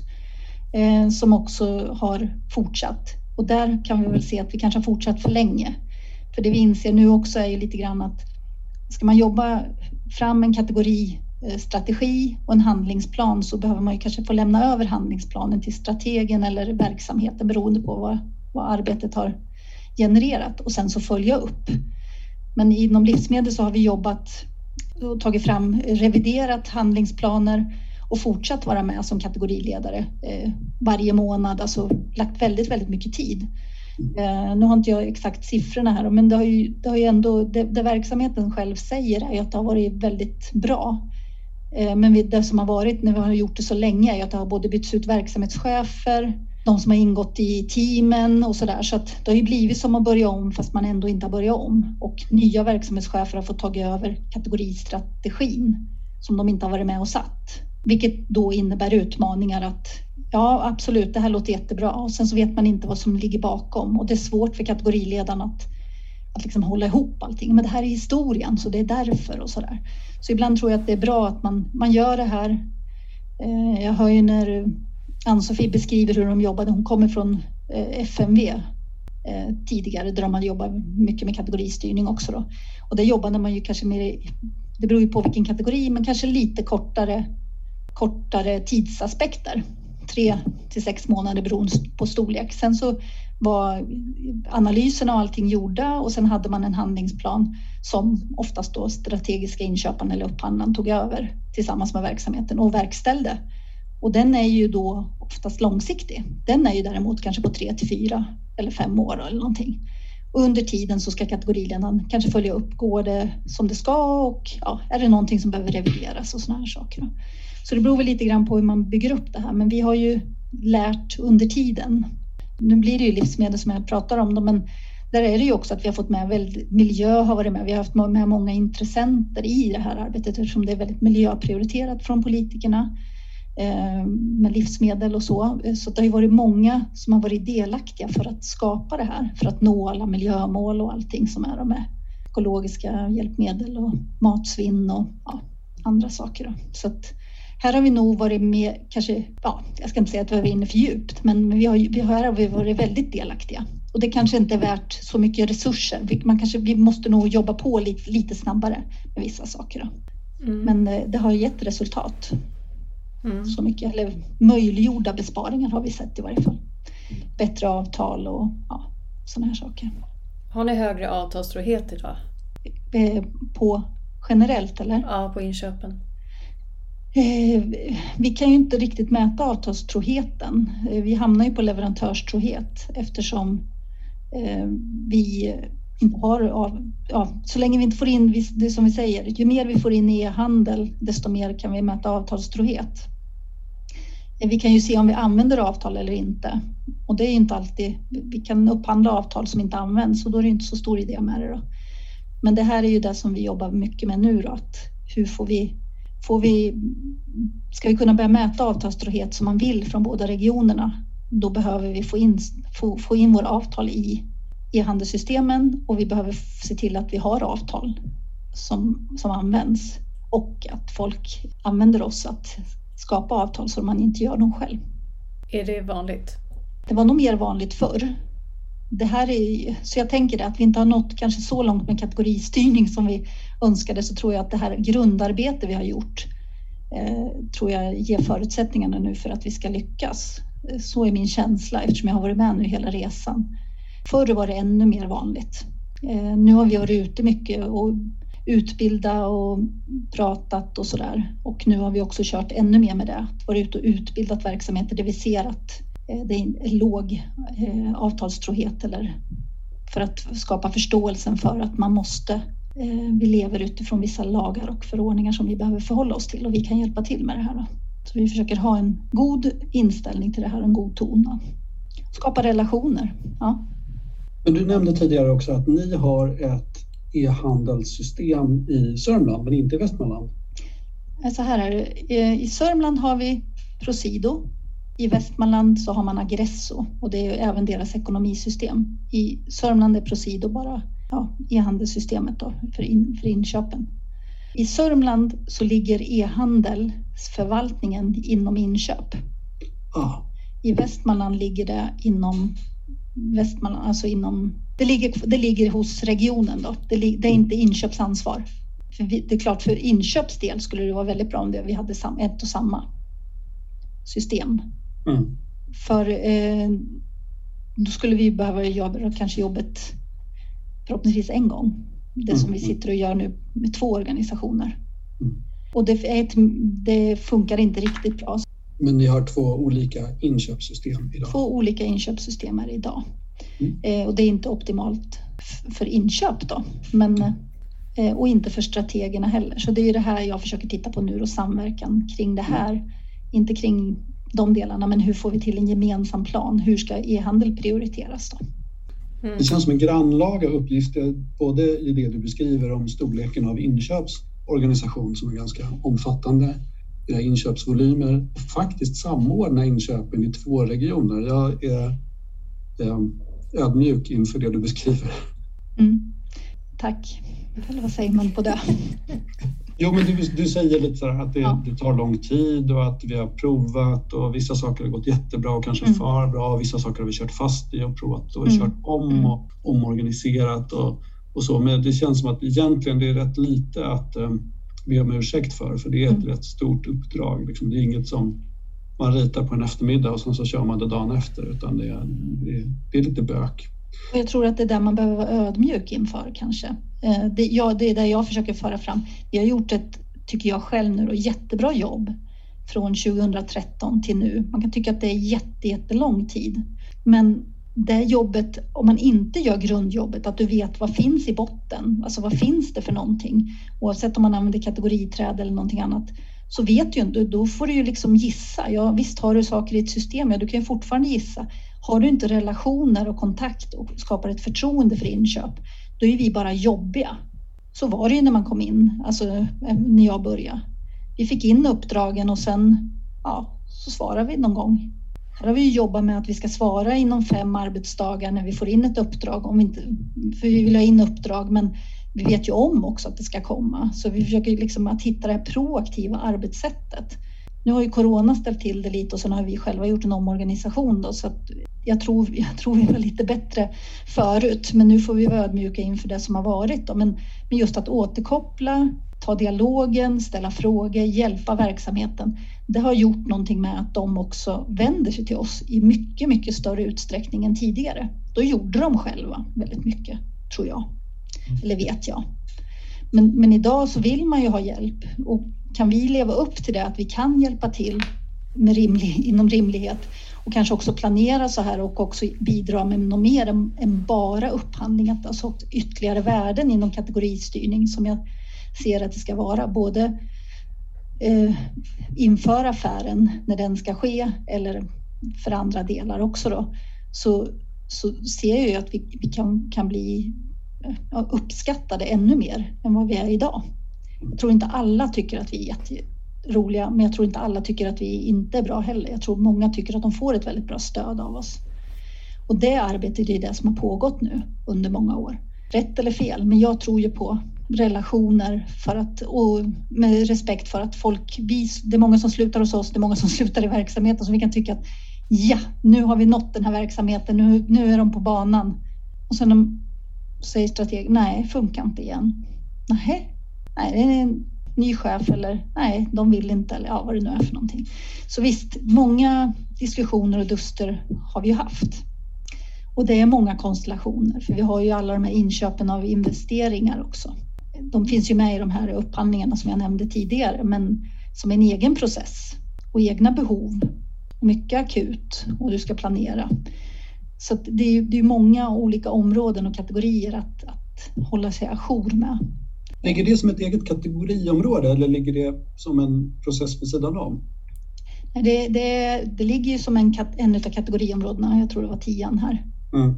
eh, som också har fortsatt och där kan vi väl se att vi kanske har fortsatt för länge. För det vi inser nu också är ju lite grann att ska man jobba fram en Eh, strategi och en handlingsplan så behöver man ju kanske få lämna över handlingsplanen till strategen eller verksamheten beroende på vad, vad arbetet har genererat och sen så följa upp. Men inom livsmedel så har vi jobbat och tagit fram reviderat handlingsplaner och fortsatt vara med som kategoriledare eh, varje månad, alltså lagt väldigt, väldigt mycket tid. Eh, nu har inte jag exakt siffrorna här, men det har ju, det har ju ändå, det, det verksamheten själv säger är att det har varit väldigt bra. Eh, men det som har varit när vi har gjort det så länge är att det har både bytts ut verksamhetschefer, de som har ingått i teamen och så där. Så att det har ju blivit som att börja om fast man ändå inte har börjat om. Och nya verksamhetschefer har fått tagit över kategoristrategin som de inte har varit med och satt. Vilket då innebär utmaningar att Ja, absolut, det här låter jättebra. Och sen så vet man inte vad som ligger bakom och det är svårt för kategoriledarna att, att liksom hålla ihop allting. Men det här är historien, så det är därför och så där. Så ibland tror jag att det är bra att man, man gör det här. Eh, jag hör ju när Ann-Sofie beskriver hur de jobbade. Hon kommer från eh, FMV eh, tidigare där man jobbar mycket med kategoristyrning också. Då. Och där jobbade man ju kanske mer det beror ju på vilken kategori, men kanske lite kortare, kortare tidsaspekter. Tre till sex månader beroende på storlek. Sen så var analyserna och allting gjorda och sen hade man en handlingsplan som oftast då strategiska inköparen eller upphandlaren tog över tillsammans med verksamheten och verkställde. Och den är ju då oftast långsiktig. Den är ju däremot kanske på tre till fyra eller fem år eller någonting. Och under tiden så ska kategoriledaren kanske följa upp, går det som det ska och ja, är det någonting som behöver revideras och sådana här saker. Så det beror väl lite grann på hur man bygger upp det här, men vi har ju lärt under tiden. Nu blir det ju livsmedel som jag pratar om, men där är det ju också att vi har fått med väldigt, miljö har varit med. Vi har haft med många intressenter i det här arbetet eftersom det är väldigt miljöprioriterat från politikerna. Eh, med livsmedel och så. Så det har ju varit många som har varit delaktiga för att skapa det här, för att nå alla miljömål och allting som är med ekologiska hjälpmedel och matsvinn och ja, andra saker. Så att här har vi nog varit med, kanske, ja, jag ska inte säga att vi har varit inne för djupt, men vi har, vi har, här har vi varit väldigt delaktiga. Och det kanske inte är värt så mycket resurser. Man kanske, vi måste nog jobba på lite, lite snabbare med vissa saker. Mm. Men eh, det har gett resultat. Mm. Så mycket, eller möjliggjorda besparingar har vi sett i varje fall. Bättre avtal och ja, sådana här saker.
Har ni högre avtalstrohet idag?
Eh, på generellt eller?
Ja, på inköpen.
Eh, vi kan ju inte riktigt mäta avtalstroheten. Eh, vi hamnar ju på leverantörstrohet eftersom eh, vi inte har av, ja, så länge vi inte får in, det som vi säger, ju mer vi får in i e-handel desto mer kan vi mäta avtalstrohet. Vi kan ju se om vi använder avtal eller inte. Och det är inte alltid, vi kan upphandla avtal som inte används och då är det inte så stor idé med det. Då. Men det här är ju det som vi jobbar mycket med nu då, att hur får vi, får vi, ska vi kunna börja mäta avtalstrohet som man vill från båda regionerna, då behöver vi få in, få, få in våra avtal i e-handelssystemen och vi behöver se till att vi har avtal som, som används och att folk använder oss att skapa avtal så man inte gör dem själv.
Är det vanligt?
Det var nog mer vanligt förr. Det här är, så jag tänker att vi inte har nått kanske så långt med kategoristyrning som vi önskade så tror jag att det här grundarbete vi har gjort eh, tror jag ger förutsättningarna nu för att vi ska lyckas. Eh, så är min känsla eftersom jag har varit med nu hela resan. Förr var det ännu mer vanligt. Eh, nu har vi varit ute mycket och utbilda och pratat och sådär. Och nu har vi också kört ännu mer med det. Varit ute och utbildat verksamheter där vi ser att det är låg eh, avtalstrohet eller för att skapa förståelsen för att man måste eh, vi lever utifrån vissa lagar och förordningar som vi behöver förhålla oss till och vi kan hjälpa till med det här. Så vi försöker ha en god inställning till det här, en god ton. Skapa relationer. Ja.
Men du nämnde tidigare också att ni har ett e-handelssystem i Sörmland men inte i Västmanland?
Så här är det. I Sörmland har vi Procido. I Västmanland så har man Agresso och det är även deras ekonomisystem. I Sörmland är Procido bara ja, e-handelssystemet då för, in, för inköpen. I Sörmland så ligger e-handelsförvaltningen inom inköp.
Ah.
I Västmanland ligger det inom Västmanland, alltså inom, det, ligger, det ligger hos regionen då. Det, det är inte inköpsansvar. För vi, det är klart, för inköpsdel skulle det vara väldigt bra om det, vi hade sam, ett och samma system.
Mm.
För eh, då skulle vi behöva göra kanske jobbet förhoppningsvis en gång. Det mm. som vi sitter och gör nu med två organisationer.
Mm.
Och det, ett, det funkar inte riktigt bra.
Men ni har två olika inköpssystem idag?
Två olika inköpssystem är idag. Mm. Eh, och det är inte optimalt för inköp då. Men, eh, och inte för strategerna heller. Så det är det här jag försöker titta på nu och samverkan kring det här. Mm. Inte kring de delarna, men hur får vi till en gemensam plan? Hur ska e-handel prioriteras då?
Mm. Det känns som en grannlaga uppgift, både i det du beskriver om storleken av inköpsorganisation som är ganska omfattande era inköpsvolymer och faktiskt samordna inköpen i två regioner. Jag är ödmjuk inför det du beskriver.
Mm. Tack. Eller vad säger man på det?
Jo, men du, du säger lite så här att det, ja. det, tar lång tid och att vi har provat och vissa saker har gått jättebra och kanske mm. för bra. Vissa saker har vi kört fast i och provat och mm. kört om mm. och omorganiserat och, och så. Men det känns som att egentligen det är rätt lite att um, be om ursäkt för, för det är ett mm. rätt stort uppdrag. Liksom. Det är inget som man ritar på en eftermiddag och sen så kör man det dagen efter, utan det är, det det är lite bök.
Jag tror att det är där man behöver vara ödmjuk inför kanske. Eh, det, ja, det är det jag försöker föra fram. Vi har gjort ett, tycker jag själv nu, då, jättebra jobb från 2013 till nu. Man kan tycka att det är jätte, jättelång tid. Men det jobbet, om man inte gör grundjobbet, att du vet vad finns i botten, alltså vad finns det för någonting? Oavsett om man använder kategoriträd eller någonting annat, så vet du inte, då får du ju liksom gissa. Ja, visst har du saker i ett system, ja, du kan ju fortfarande gissa. Har du inte relationer och kontakt och skapar ett förtroende för inköp, då är vi bara jobbiga. Så var det ju när man kom in, alltså eh, när jag började. Vi fick in uppdragen och sen, ja, så svarar vi någon gång. Här har vi jobbat med att vi ska svara inom fem arbetsdagar när vi får in ett uppdrag. Om vi inte, för vi vill ha in uppdrag, men vi vet ju om också att det ska komma. Så vi försöker liksom att hitta det här proaktiva arbetssättet. Nu har ju corona ställt till det lite och sen har vi själva gjort en omorganisation då, så att jag tror, jag tror vi var lite bättre förut, men nu får vi vara ödmjuka inför det som har varit. Då. Men, men just att återkoppla, ta dialogen, ställa frågor, hjälpa verksamheten. Det har gjort någonting med att de också vänder sig till oss i mycket, mycket större utsträckning än tidigare. Då gjorde de själva väldigt mycket, tror jag. Eller vet jag. Men, men idag så vill man ju ha hjälp och kan vi leva upp till det, att vi kan hjälpa till med rimlig, inom rimlighet och kanske också planera så här och också bidra med något mer än, än bara upphandling, att alltså ytterligare värden inom kategoristyrning som jag ser att det ska vara. Både eh, inför affären när den ska ske eller för andra delar också då, så, så ser jag ju att vi, vi kan, kan bli uppskattade ännu mer än vad vi är idag. Jag tror inte alla tycker att vi är jätteroliga, men jag tror inte alla tycker att vi inte är bra heller. Jag tror många tycker att de får ett väldigt bra stöd av oss. Och det arbetet är det som har pågått nu under många år. Rätt eller fel, men jag tror ju på relationer för att, och med respekt för att folk, vi, det är många som slutar hos oss, det är många som slutar i verksamheten så vi kan tycka att ja, nu har vi nått den här verksamheten, nu, nu är de på banan. Och sen de säger strategen, nej, funkar inte igen. Nej, nej, det är en ny chef eller nej, de vill inte eller ja, vad det nu är för någonting. Så visst, många diskussioner och duster har vi ju haft. Och det är många konstellationer, för vi har ju alla de här inköpen av investeringar också. De finns ju med i de här upphandlingarna som jag nämnde tidigare, men som en egen process och egna behov. Mycket akut och du ska planera. Så det är, det är många olika områden och kategorier att, att hålla sig ajour med.
Ligger det som ett eget kategoriområde eller ligger det som en process vid sidan om?
Det, det, det ligger ju som en, en av kategoriområdena, jag tror det var tian här. Mm.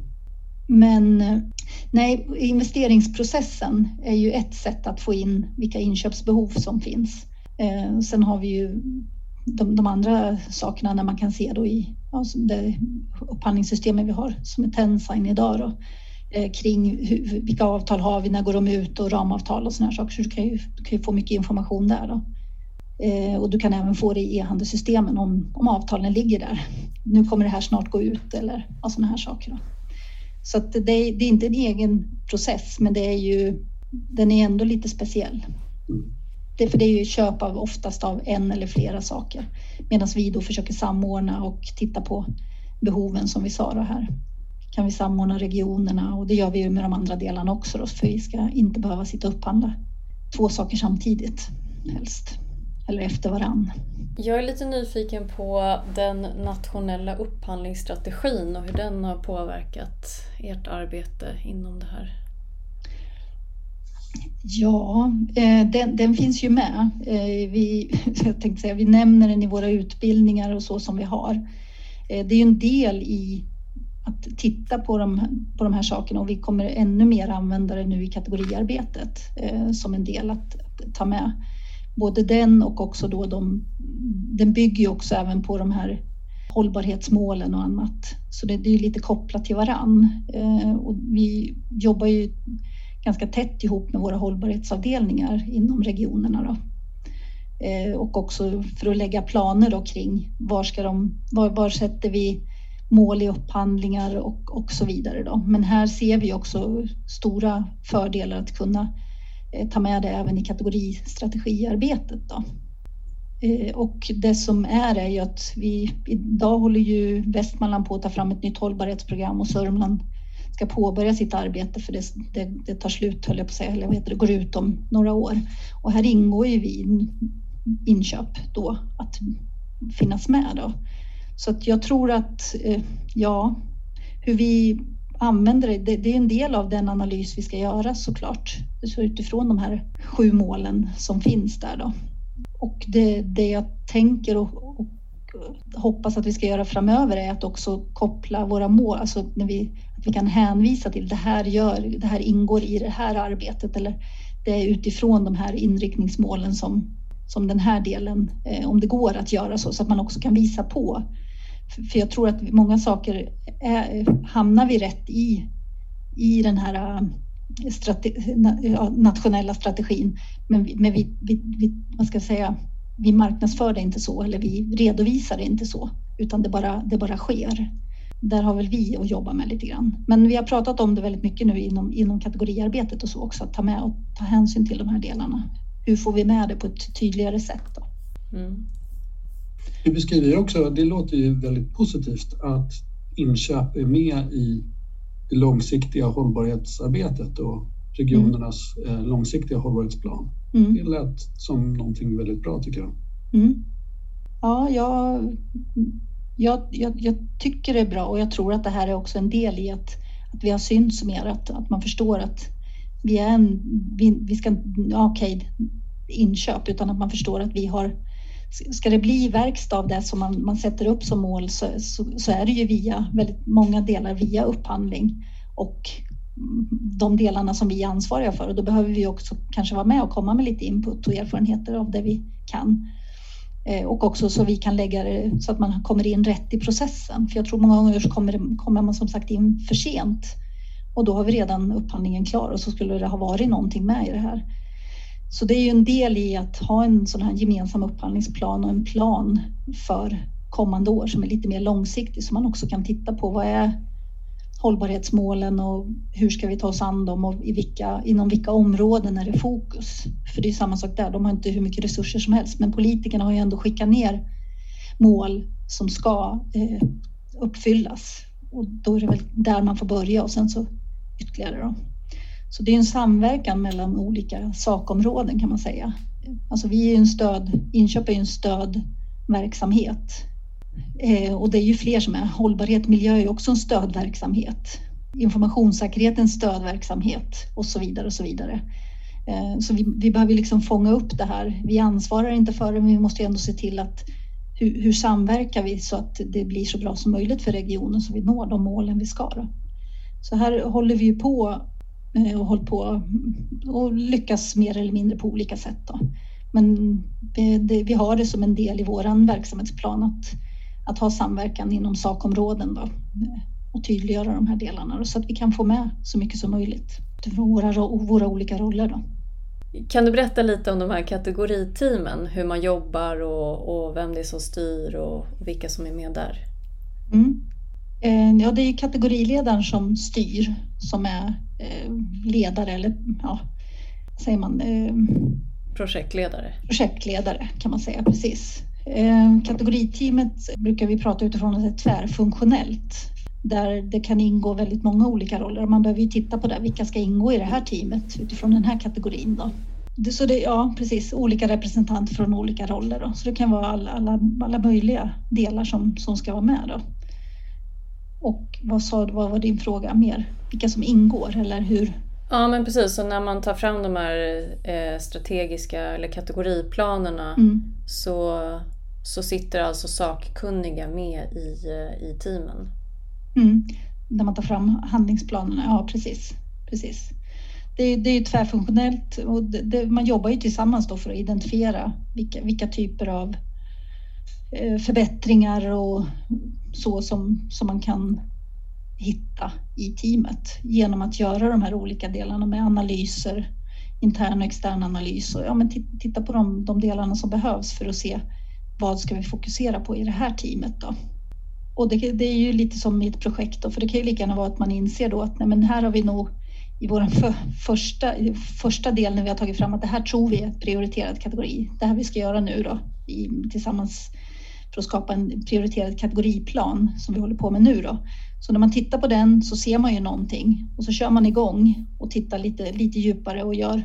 Men nej, investeringsprocessen är ju ett sätt att få in vilka inköpsbehov som finns. Eh, sen har vi ju de, de, andra sakerna när man kan se då i alltså det upphandlingssystemet vi har som är Tensign idag då, Eh, kring hur, vilka avtal har vi, när går de ut och ramavtal och sådana saker. Så du kan, ju, du kan ju få mycket information där. Då. Eh, och du kan även få det i e-handelssystemen om, om avtalen ligger där. Nu kommer det här snart gå ut eller ja, sådana här saker. Då. Så att det, det, är inte en egen process, men det är ju, den är ändå lite speciell. Det, för det är ju köp av oftast av en eller flera saker. Medan vi då försöker samordna och titta på behoven som vi sa då här. Kan vi samordna regionerna och det gör vi ju med de andra delarna också då, för vi ska inte behöva sitta och upphandla två saker samtidigt helst. Eller efter varann.
Jag är lite nyfiken på den nationella upphandlingsstrategin och hur den har påverkat ert arbete inom det här.
Ja, eh, den, den, finns ju med. Eh, vi, jag tänkte säga, vi nämner den i våra utbildningar och så som vi har. Eh, det är ju en del i att titta på de, på de här sakerna och vi kommer ännu mer använda det nu i kategoriarbetet eh, som en del att, att ta med både den och också då de, den bygger ju också även på de här hållbarhetsmålen och annat. Så det, det är lite kopplat till varann. Eh, och vi jobbar ju ganska tätt ihop med våra hållbarhetsavdelningar inom regionerna. Då. Eh, och också för att lägga planer då kring var, ska de, var, var sätter vi mål i upphandlingar och, och så vidare. Då. Men här ser vi också stora fördelar att kunna eh, ta med det även i kategoristrategiarbetet. Då. Eh, och det som är är ju att vi idag håller ju Västmanland på att ta fram ett nytt hållbarhetsprogram och Sörmland ska påbörja sitt arbete för det, det, det tar slut, höll jag på att säga, eller vad heter det, går ut om några år. Och här ingår ju vi inköp då att finnas med då. Så att jag tror att, eh, ja, hur vi använder det, det, det, är en del av den analys vi ska göra såklart. Så utifrån de här sju målen som finns där då. Och det, det jag tänker och, och, hoppas att vi ska göra framöver är att också koppla våra mål, alltså när vi, att vi kan hänvisa till det här, gör, det här ingår i det här arbetet eller det är utifrån de här inriktningsmålen som, som den här delen, eh, om det går att göra så, så att man också kan visa på. För, jag tror att många saker är, hamnar vi rätt i, i den här äh, strate nationella strategin. Men, men vi, vi, vi, vad ska jag säga, vi marknadsför det inte så eller vi redovisar det inte så utan det bara, det bara sker. Där har väl vi att jobba med lite grann. Men vi har pratat om det väldigt mycket nu inom, inom kategoriarbetet och så också, att ta med och ta hänsyn till de här delarna. Hur får vi med det på ett tydligare sätt? Då? Mm.
Du beskriver ju också, det låter ju väldigt positivt, att inköp är med i det långsiktiga hållbarhetsarbetet och regionernas mm. långsiktiga hållbarhetsplan. Mm. Det lät som någonting väldigt bra tycker jag. Mm.
Ja, jag, jag, jag, tycker det är bra och jag tror att det här är också en del i att, att vi har synts mer, att, att man förstår att vi är en, vi, vi ska, ja, okej, inköp, utan att man förstår att vi har Ska det bli verkstad av det som man, man sätter upp som mål så, så, så, är det ju via väldigt många delar via upphandling och de delarna som vi är ansvariga för och då behöver vi också kanske vara med och komma med lite input och erfarenheter av det vi kan. Eh, och också så vi kan lägga det så att man kommer in rätt i processen. För jag tror många gånger så kommer, kommer man som sagt in för sent och då har vi redan upphandlingen klar och så skulle det ha varit någonting med i det här. Så det är ju en del i att ha en sån här gemensam upphandlingsplan och en plan för kommande år som är lite mer långsiktig så man också kan titta på vad är hållbarhetsmålen och hur ska vi ta oss an dem och i vilka, inom vilka områden är det fokus? För det är samma sak där, de har inte hur mycket resurser som helst men politikerna har ju ändå skickat ner mål som ska eh, uppfyllas och då är det väl där man får börja och sen så ytterligare då. Så det är en samverkan mellan olika sakområden kan man säga. Alltså vi är en stöd, inköp är ju en stödverksamhet eh, och det är ju fler som är. Hållbarhet miljö är också en stödverksamhet. Informationssäkerhet är en stödverksamhet och så vidare och så vidare. Eh, så vi, vi behöver liksom fånga upp det här. Vi ansvarar inte för det, men vi måste ändå se till att hur, hur samverkar vi så att det blir så bra som möjligt för regionen så vi når de målen vi ska. Då. Så här håller vi ju på och hållit på och lyckas mer eller mindre på olika sätt. Då. Men det, det, vi har det som en del i vår verksamhetsplan att, att ha samverkan inom sakområden då, eh, och tydliggöra de här delarna då, så att vi kan få med så mycket som möjligt från våra, våra olika roller. Då.
Kan du berätta lite om de här kategoriteamen, hur man jobbar och, och vem det är som styr och vilka som är med där?
Mm. Eh, ja, det är kategoriledaren som styr, som är eh, ledare eller ja, säger man? Eh,
projektledare.
Projektledare kan man säga, precis. Kategoriteamet brukar vi prata utifrån att det är tvärfunktionellt där det kan ingå väldigt många olika roller. Man behöver ju titta på det, vilka ska ingå i det här teamet utifrån den här kategorin. Då. Så det, ja, precis, olika representanter från olika roller. Då. Så det kan vara alla, alla, alla möjliga delar som, som ska vara med. Då. Och vad, sa, vad var din fråga mer? Vilka som ingår eller hur?
Ja men precis, så när man tar fram de här eh, strategiska eller kategoriplanerna mm. så, så sitter alltså sakkunniga med i, eh, i teamen?
Mm. När man tar fram handlingsplanerna, ja precis. precis. Det, det är tvärfunktionellt och det, det, man jobbar ju tillsammans då för att identifiera vilka, vilka typer av Eh, förbättringar och så som, som man kan hitta i teamet genom att göra de här olika delarna med analyser, intern och extern analys och ja, men titta på de, de delarna som behövs för att se vad ska vi fokusera på i det här teamet då? Och det, det är ju lite som i ett projekt då, för det kan ju lika gärna vara att man inser då att nej, men här har vi nog i vår för, första, första del när vi har tagit fram att det här tror vi är ett prioriterad kategori. Det här vi ska göra nu då i, tillsammans för att skapa en prioriterad kategoriplan som vi håller på med nu då. Så när man tittar på den så ser man ju någonting och så kör man igång och tittar lite, lite djupare och gör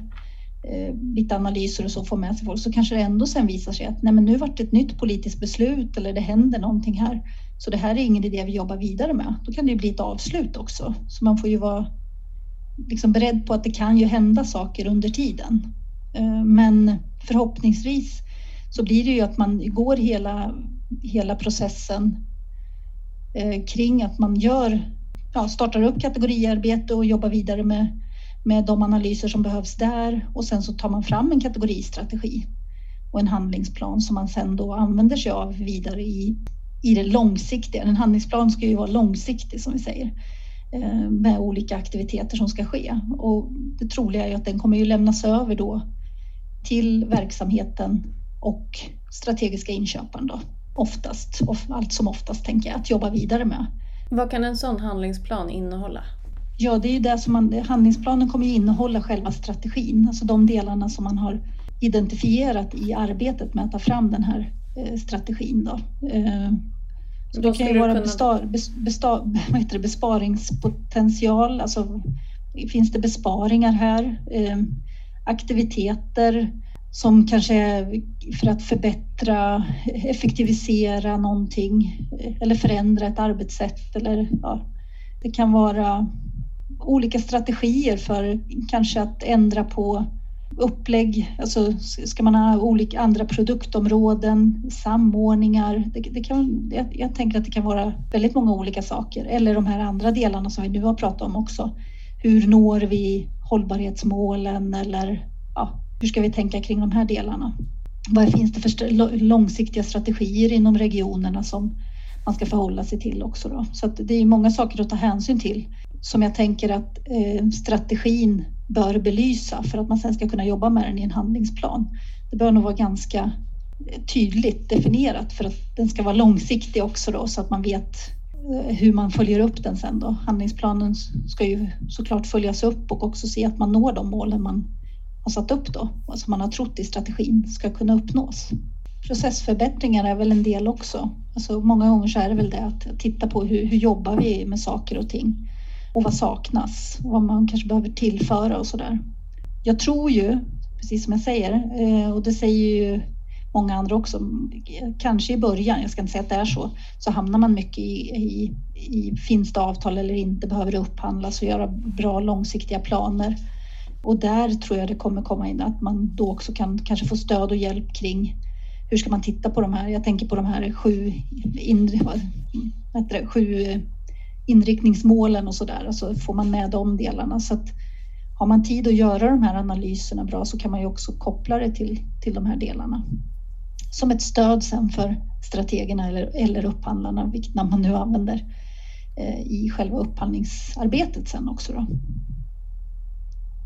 eh, lite analyser och så får med sig folk så kanske det ändå sen visar sig att nej men nu vart det ett nytt politiskt beslut eller det händer någonting här. Så det här är ingen idé vi jobbar vidare med. Då kan det ju bli ett avslut också. Så man får ju vara liksom beredd på att det kan ju hända saker under tiden. Eh, men förhoppningsvis så blir det ju att man går hela, hela processen eh, kring att man gör, ja, startar upp kategoriarbete och jobbar vidare med, med de analyser som behövs där. Och sen så tar man fram en kategoristrategi och en handlingsplan som man sen då använder sig av vidare i, i det långsiktiga. En handlingsplan ska ju vara långsiktig som vi säger eh, med olika aktiviteter som ska ske. Och det troliga är att den kommer ju lämnas över då till verksamheten och strategiska inköparen då oftast, allt som oftast tänker jag, att jobba vidare med.
Vad kan en sån handlingsplan innehålla?
Ja, det är ju det som man, handlingsplanen kommer ju innehålla själva strategin, alltså de delarna som man har identifierat i arbetet med att ta fram den här eh, strategin. Då. Eh, så det kan ju vara bestar, bestar, det, besparingspotential, alltså finns det besparingar här? Eh, aktiviteter, som kanske är för att förbättra, effektivisera någonting eller förändra ett arbetssätt eller ja, det kan vara olika strategier för kanske att ändra på upplägg, alltså ska man ha olika andra produktområden, samordningar. Det, det kan, jag, jag, tänker att det kan vara väldigt många olika saker eller de här andra delarna som vi nu har pratat om också. Hur når vi hållbarhetsmålen eller ja, hur ska vi tänka kring de här delarna? Vad finns det för långsiktiga strategier inom regionerna som man ska förhålla sig till också? Då? Så det är många saker att ta hänsyn till som jag tänker att eh, strategin bör belysa för att man sen ska kunna jobba med den i en handlingsplan. Det bör nog vara ganska eh, tydligt definierat för att den ska vara långsiktig också då så att man vet eh, hur man följer upp den sen då. Handlingsplanen ska ju såklart följas upp och också se att man når de målen man har satt upp då, och som man har trott i strategin ska kunna uppnås. Processförbättringar är väl en del också. Alltså många gånger så är det väl det att titta på hur, hur jobbar vi med saker och ting och vad saknas och vad man kanske behöver tillföra och så där. Jag tror ju, precis som jag säger, eh, och det säger ju många andra också, kanske i början, jag ska inte säga att det är så, så hamnar man mycket i, i, i finns det avtal eller inte, behöver det upphandlas och göra bra långsiktiga planer. Och där tror jag det kommer komma in att man då också kan kanske få stöd och hjälp kring hur ska man titta på de här? Jag tänker på de här sju, inri, det, sju eh, inriktningsmålen och så där. Alltså får man med de delarna så att har man tid att göra de här analyserna bra så kan man ju också koppla det till, till de här delarna. Som ett stöd sen för strategerna eller, eller upphandlarna, vilket namn man nu använder eh, i själva upphandlingsarbetet sen också. Då.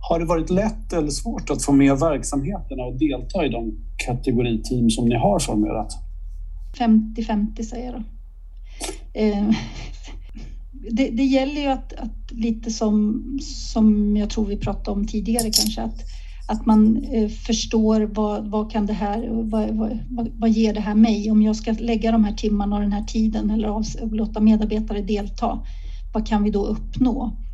Har det varit lätt eller svårt att få med verksamheterna och delta i de kategoriteam som ni har formerat?
50-50 säger jag då. Eh, det, det, gäller ju att, att, lite som, som jag tror vi pratade om tidigare kanske, att, att man eh, förstår vad, vad kan det här, vad, vad, vad, ger det här mig? Om jag ska lägga de här timmarna och den här tiden eller av, låta medarbetare delta, vad kan vi då uppnå?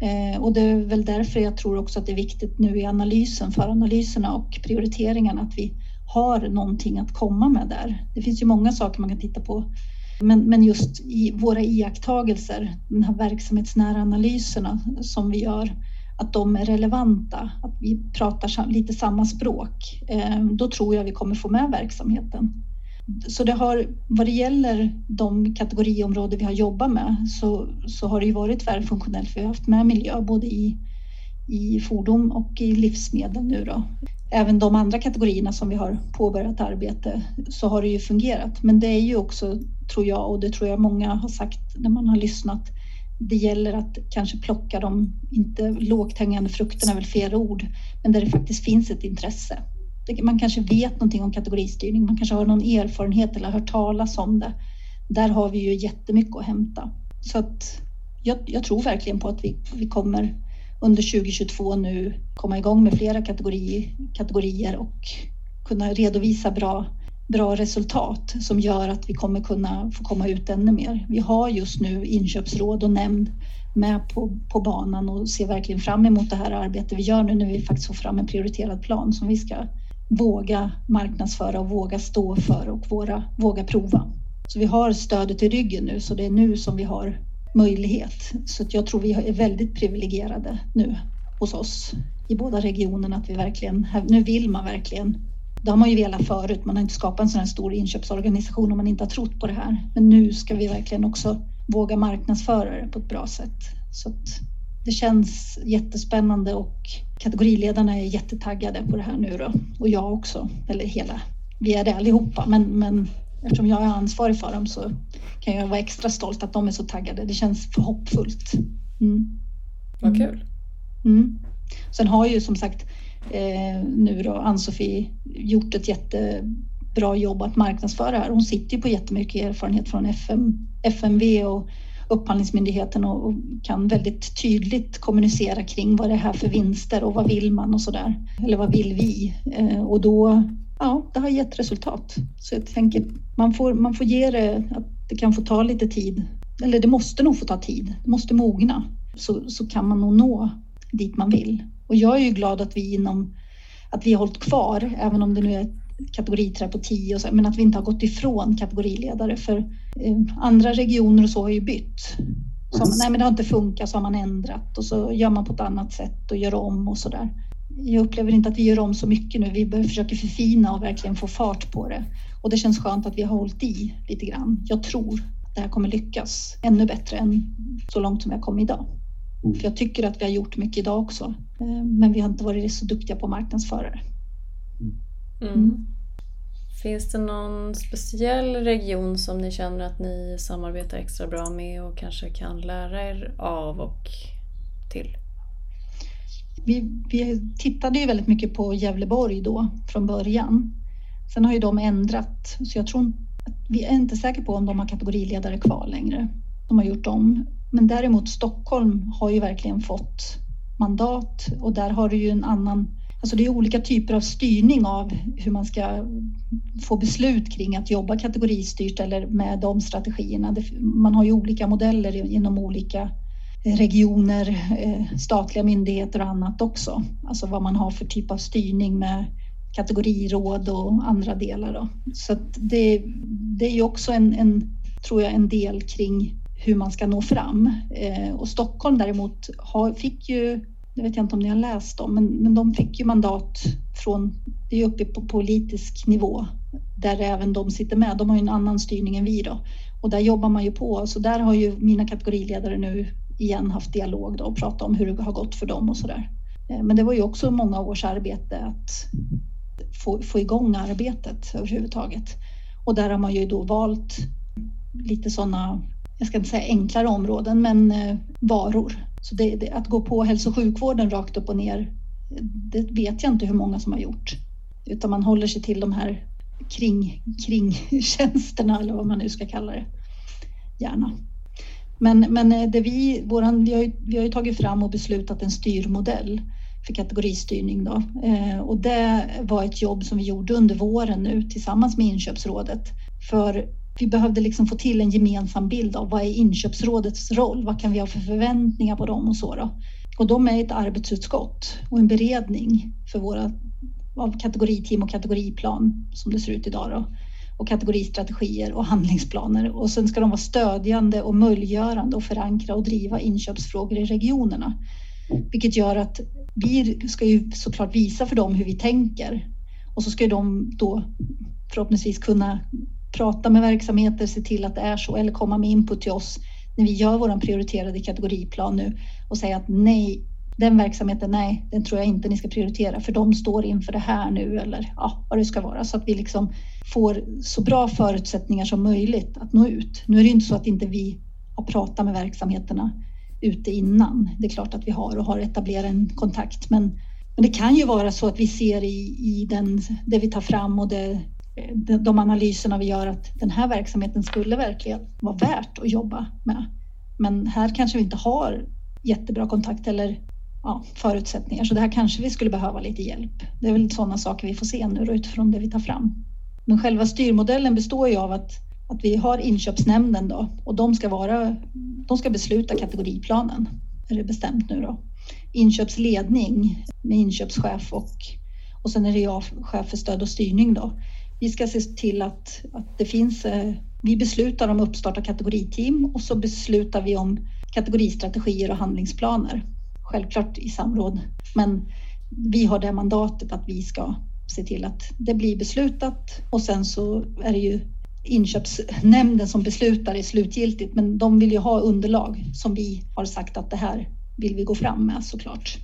Eh, och det är väl därför jag tror också att det är viktigt nu i analysen, för analyserna och prioriteringarna att vi har någonting att komma med där. Det finns ju många saker man kan titta på. Men, men just i våra iakttagelser, de här verksamhetsnära analyserna som vi gör, att de är relevanta, att vi pratar lite samma språk, eh, då tror jag vi kommer få med verksamheten. Så det har, vad det gäller de kategoriområden vi har jobbat med så, så har det ju varit tvärfunktionellt. Vi har haft med miljö både i, i fordon och i livsmedel nu då. Även de andra kategorierna som vi har påbörjat arbete så har det ju fungerat. Men det är ju också, tror jag, och det tror jag många har sagt när man har lyssnat, det gäller att kanske plocka de, inte lågt hängande frukterna är väl fel ord, men där det faktiskt finns ett intresse man kanske vet någonting om kategoristyrning, man kanske har någon erfarenhet eller har hört talas om det. Där har vi ju jättemycket att hämta. Så att jag, jag tror verkligen på att vi, vi kommer under 2022 nu komma igång med flera kategori, kategorier och kunna redovisa bra, bra resultat som gör att vi kommer kunna få komma ut ännu mer. Vi har just nu inköpsråd och nämnd med på, på banan och ser verkligen fram emot det här arbetet vi gör nu när vi faktiskt får fram en prioriterad plan som vi ska våga marknadsföra och våga stå för och våra, våga prova. Så vi har stödet i ryggen nu så det är nu som vi har möjlighet. Så jag tror vi är väldigt privilegierade nu hos oss i båda regionerna att vi verkligen, nu vill man verkligen det har man ju velat förut. Man har inte skapat en sån här stor inköpsorganisation om man inte har trott på det här. Men nu ska vi verkligen också våga marknadsföra det på ett bra sätt. Så det känns jättespännande och kategoriledarna är jättetaggade på det här nu då. Och jag också, eller hela. Vi är det allihopa, men, men eftersom jag är ansvarig för dem så kan jag vara extra stolt att de är så taggade. Det känns förhoppfullt.
Mm. Vad kul.
Mm. Sen har ju som sagt eh, nu då Ann-Sofie gjort ett jättebra jobb att marknadsföra här. Hon sitter ju på jättemycket erfarenhet från FM, FMV och Upphandlingsmyndigheten och, och kan väldigt tydligt kommunicera kring vad det är här för vinster och vad vill man och så där. Eller vad vill vi? Eh, och då, ja, det har gett resultat. Så jag tänker, man får, man får ge det att det kan få ta lite tid. Eller det måste nog få ta tid. Det måste mogna. Så, så kan man nog nå dit man vill. Och jag är ju glad att vi inom att vi har hållit kvar, även om det nu är kategoriträ på 10 och så, men att vi inte har gått ifrån kategoriledare för andra regioner och så har ju bytt. Så, mm. nej men det har inte funkat så har man ändrat och så gör man på ett annat sätt och gör om och så där. Jag upplever inte att vi gör om så mycket nu. Vi försöker förfina och verkligen få fart på det. Och det känns skönt att vi har hållit i lite grann. Jag tror att det här kommer lyckas ännu bättre än så långt som jag kom idag. Mm. För jag tycker att vi har gjort mycket idag också. Eh, men vi har inte varit så duktiga på marknadsförare.
Mm. Finns det någon speciell region som ni känner att ni samarbetar extra bra med och kanske kan lära er av och till?
Vi, vi tittade ju väldigt mycket på Gävleborg då från början. Sen har ju de ändrat så jag tror vi är inte säkra på om de har kategoriledare kvar längre. De har gjort om. Men däremot Stockholm har ju verkligen fått mandat och där har du ju en annan Alltså det är olika typer av styrning av hur man ska få beslut kring att jobba kategoristyrt eller med de strategierna. Man har ju olika modeller inom olika eh, regioner, eh, statliga myndigheter och annat också. Alltså vad man har för typ av styrning med kategoriråd och andra delar. Då. Så det, det är ju också en, en, tror jag, en del kring hur man ska nå fram. Eh, och Stockholm däremot har, fick ju det vet jag inte om ni har läst om, men, men de fick ju mandat från, det är uppe på politisk nivå, där även de sitter med. De har ju en annan styrning än vi då. Och där jobbar man ju på, så där har ju mina kategoriledare nu igen haft dialog då och pratat om hur det har gått för dem och så där. Eh, men det var ju också många års arbete att få, få igång arbetet överhuvudtaget. Och där har man ju då valt lite sådana, jag ska inte säga enklare områden, men eh, varor så det, det, att gå på hälso och sjukvården rakt upp och ner, det vet jag inte hur många som har gjort. Utan man håller sig till de här kring, kringtjänsterna eller vad man nu ska kalla det. Gärna. Men, men eh, det vi, våran, vi, har ju, vi har ju tagit fram och beslutat en styrmodell för kategoristyrning. Då. Eh, och det var ett jobb som vi gjorde under våren nu tillsammans med inköpsrådet. För vi behövde liksom få till en gemensam bild av vad är inköpsrådets roll? Vad kan vi ha för förväntningar på dem och så då? Och de är ett arbetsutskott och en beredning för våra av kategoriteam och kategoriplan som det ser ut idag då och kategoristrategier och handlingsplaner och sen ska de vara stödjande och möjliggörande och förankra och driva inköpsfrågor i regionerna. Vilket gör att vi ska ju såklart visa för dem hur vi tänker och så ska de då förhoppningsvis kunna prata med verksamheter, se till att det är så eller komma med input till oss när vi gör vår prioriterade kategoriplan nu och säga att nej, den verksamheten, nej, den tror jag inte ni ska prioritera för de står inför det här nu eller ja, vad det ska vara så att vi liksom får så bra förutsättningar som möjligt att nå ut. Nu är det inte så att inte vi har pratat med verksamheterna ute innan. Det är klart att vi har och har etablerat en kontakt, men, men det kan ju vara så att vi ser i, i den, det vi tar fram och det de analyserna vi gör att den här verksamheten skulle verkligen vara värt att jobba med. Men här kanske vi inte har jättebra kontakt eller ja, förutsättningar. Så det här kanske vi skulle behöva lite hjälp. Det är väl sådana saker vi får se nu utifrån det vi tar fram. Men själva styrmodellen består ju av att, att vi har inköpsnämnden då och de ska, vara, de ska besluta kategoriplanen, är det bestämt nu då. Inköpsledning med inköpschef och, och sen är det jag, chef för stöd och styrning då. Vi ska se till att, att det finns, eh, vi beslutar om uppstart av kategoriteam och så beslutar vi om kategoristrategier och handlingsplaner. Självklart i samråd, men vi har det mandatet att vi ska se till att det blir beslutat och sen så är det ju inköpsnämnden som beslutar är slutgiltigt men de vill ju ha underlag som vi har sagt att det här vill vi gå fram med såklart.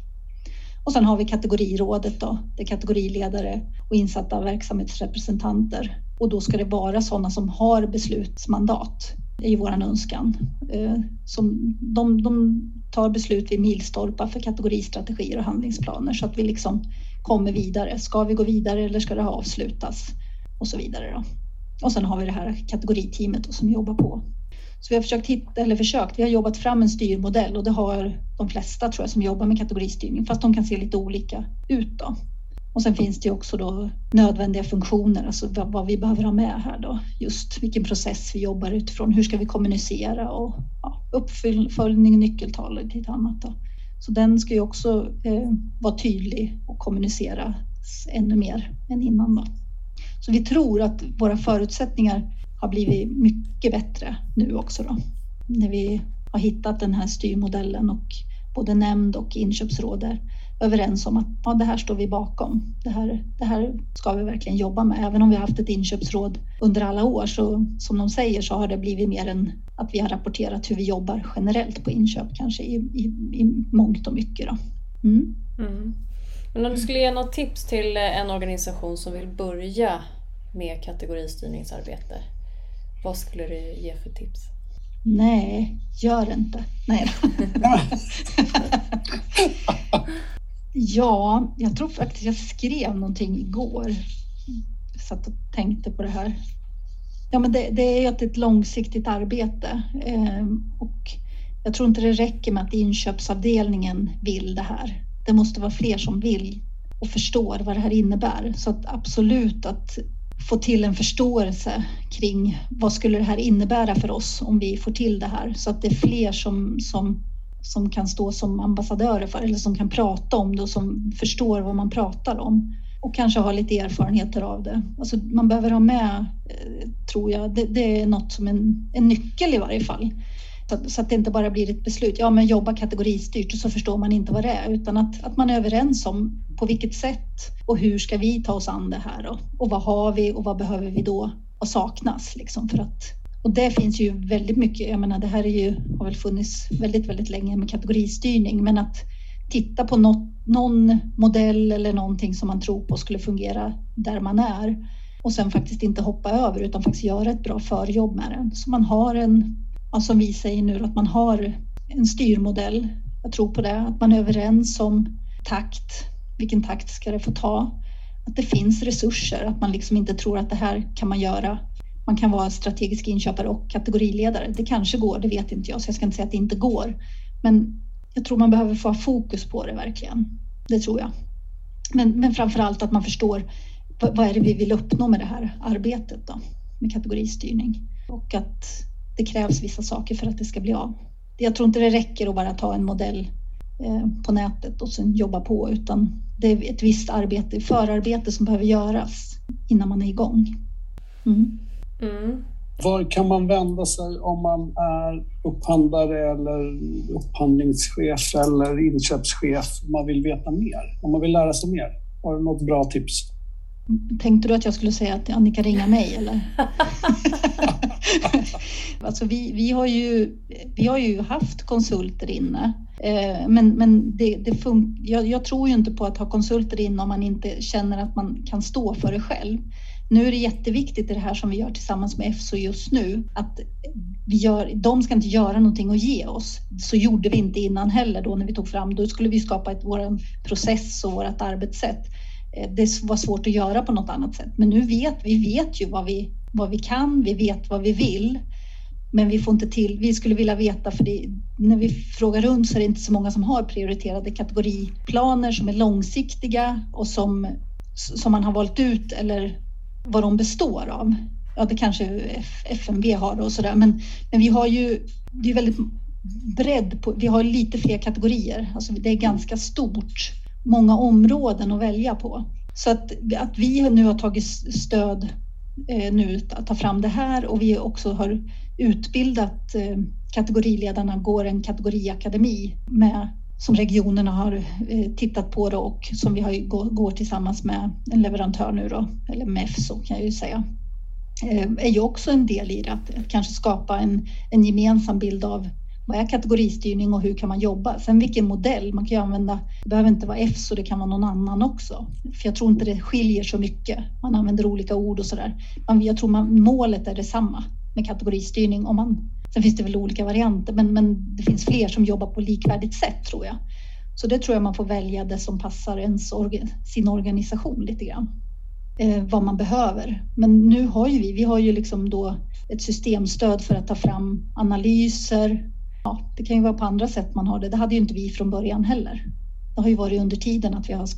Och sen har vi kategorirådet då, det är kategoriledare och insatta verksamhetsrepresentanter och då ska det vara sådana som har beslutsmandat det är vår önskan. Eh, som de, de tar beslut vid milstolpar för kategoristrategier och handlingsplaner så att vi liksom kommer vidare. Ska vi gå vidare eller ska det avslutas? Och så vidare. Då. Och sen har vi det här kategoriteamet som jobbar på. Så vi har försökt hitta, eller försökt, vi har jobbat fram en styrmodell och det har de flesta tror jag som jobbar med kategoristyrning fast de kan se lite olika ut då. Och sen finns det också då nödvändiga funktioner, alltså vad vi behöver ha med här då. Just vilken process vi jobbar utifrån, hur ska vi kommunicera och ja, uppföljning, nyckeltal och lite annat. Då. Så den ska ju också eh, vara tydlig och kommunicera ännu mer än innan. Då. Så vi tror att våra förutsättningar har blivit mycket bättre nu också då. När vi har hittat den här styrmodellen och både nämnd och inköpsråd är överens om att ja, det här står vi bakom. Det här, det här ska vi verkligen jobba med. Även om vi har haft ett inköpsråd under alla år så som de säger så har det blivit mer än att vi har rapporterat hur vi jobbar generellt på inköp kanske i, i, i mångt och mycket. Då. Mm.
Mm. Men om du skulle ge något tips till en organisation som vill börja med kategoristyrningsarbete, vad skulle du ge för tips?
Nej, gör inte. Nej. ja, jag tror faktiskt jag skrev någonting igår. Jag satt och tänkte på det här. Ja, men det, det är ett långsiktigt arbete eh, och jag tror inte det räcker med att inköpsavdelningen vill det här. Det måste vara fler som vill och förstår vad det här innebär. Så att absolut att få till en förståelse kring vad skulle det här innebära för oss om vi får till det här så att det är fler som, som, som kan stå som ambassadörer för eller som kan prata om det och som förstår vad man pratar om och kanske ha lite erfarenheter av det. Alltså man behöver ha med, eh, tror jag, det, det är något som en, en nyckel i varje fall. Så, så, att det inte bara blir ett beslut, ja men jobba kategoristyrt och så förstår man inte vad det är utan att, att man är överens om på vilket sätt och hur ska vi ta oss an det här då? Och vad har vi och vad behöver vi då? Vad saknas liksom för att och det finns ju väldigt mycket, jag menar det här är ju, har väl funnits väldigt, väldigt länge med kategoristyrning, men att titta på något, någon modell eller någonting som man tror på skulle fungera där man är och sen faktiskt inte hoppa över utan faktiskt göra ett bra förjobb med den. Så man har en, som vi säger nu, att man har en styrmodell. Jag tror på det, att man är överens om takt, vilken takt ska det få ta? Att det finns resurser, att man liksom inte tror att det här kan man göra. Man kan vara strategisk inköpare och kategoriledare. Det kanske går, det vet inte jag, så jag ska inte säga att det inte går. Men jag tror man behöver få ha fokus på det verkligen. Det tror jag. Men, men framför allt att man förstår vad, vad är det vi vill uppnå med det här arbetet då, med kategoristyrning och att det krävs vissa saker för att det ska bli av. Jag tror inte det räcker att bara ta en modell eh, på nätet och sen jobba på utan det är ett visst arbete, förarbete som behöver göras innan man är igång. Mm.
Mm. Var kan man vända sig om man är upphandlare eller upphandlingschef eller inköpschef om man vill veta mer? Om man vill lära sig mer? Har du något bra tips?
Tänkte du att jag skulle säga att Annika ringa mig eller? alltså vi, vi, har ju, vi har ju haft konsulter inne eh, men, men det, det fun- jag, jag, tror ju inte på att ha konsulter in om man inte känner att man kan stå för det själv. Nu är det jätteviktigt i det här som vi gör tillsammans med FSO just nu att vi gör, de ska inte göra någonting och ge oss. Så gjorde vi inte innan heller då när vi tog fram, då skulle vi skapa ett, vår process och vårt arbetssätt. Eh, det var svårt att göra på något annat sätt. Men nu vet vi vet ju vad vi, vad vi kan, vi vet vad vi vill Men vi får inte till, vi skulle vilja veta för det, när vi frågar runt så är det inte så många som har prioriterade kategoriplaner som är långsiktiga och som, som man har valt ut eller vad de består av. Ja, det kanske FMV har och sådär, men, men vi har ju, det är väldigt bredd på, vi har lite fler kategorier, alltså det är ganska stort, många områden att välja på. Så att, att vi nu har tagit stöd Eh, nu att ta fram det här. Och vi också har utbildat eh, kategoriledarna, går en kategoriakademi med som regionerna har eh, tittat på då och som vi har, går tillsammans med en leverantör nu då, eller MEFSO kan jag ju säga, eh, är ju också en del i det, att, att kanske skapa en, en gemensam bild av vad är kategoristyrning och hur kan man jobba? Sen vilken modell, man kan ju använda, det behöver inte vara EFSO, det kan vara någon annan också. För jag tror inte det skiljer så mycket. Man använder olika ord och sådär. Men jag tror man, målet är detsamma med kategoristyrning. Om man, sen finns det väl olika varianter, men, men det finns fler som jobbar på likvärdigt sätt tror jag. Så det tror jag man får välja det som passar ens orga, sin organisation lite grann. Eh, vad man behöver. Men nu har ju vi, vi har ju liksom då ett systemstöd för att ta fram analyser, Ja, det kan ju vara på andra sätt man har det. Det hade ju inte vi från början heller. Det har ju varit under tiden att vi har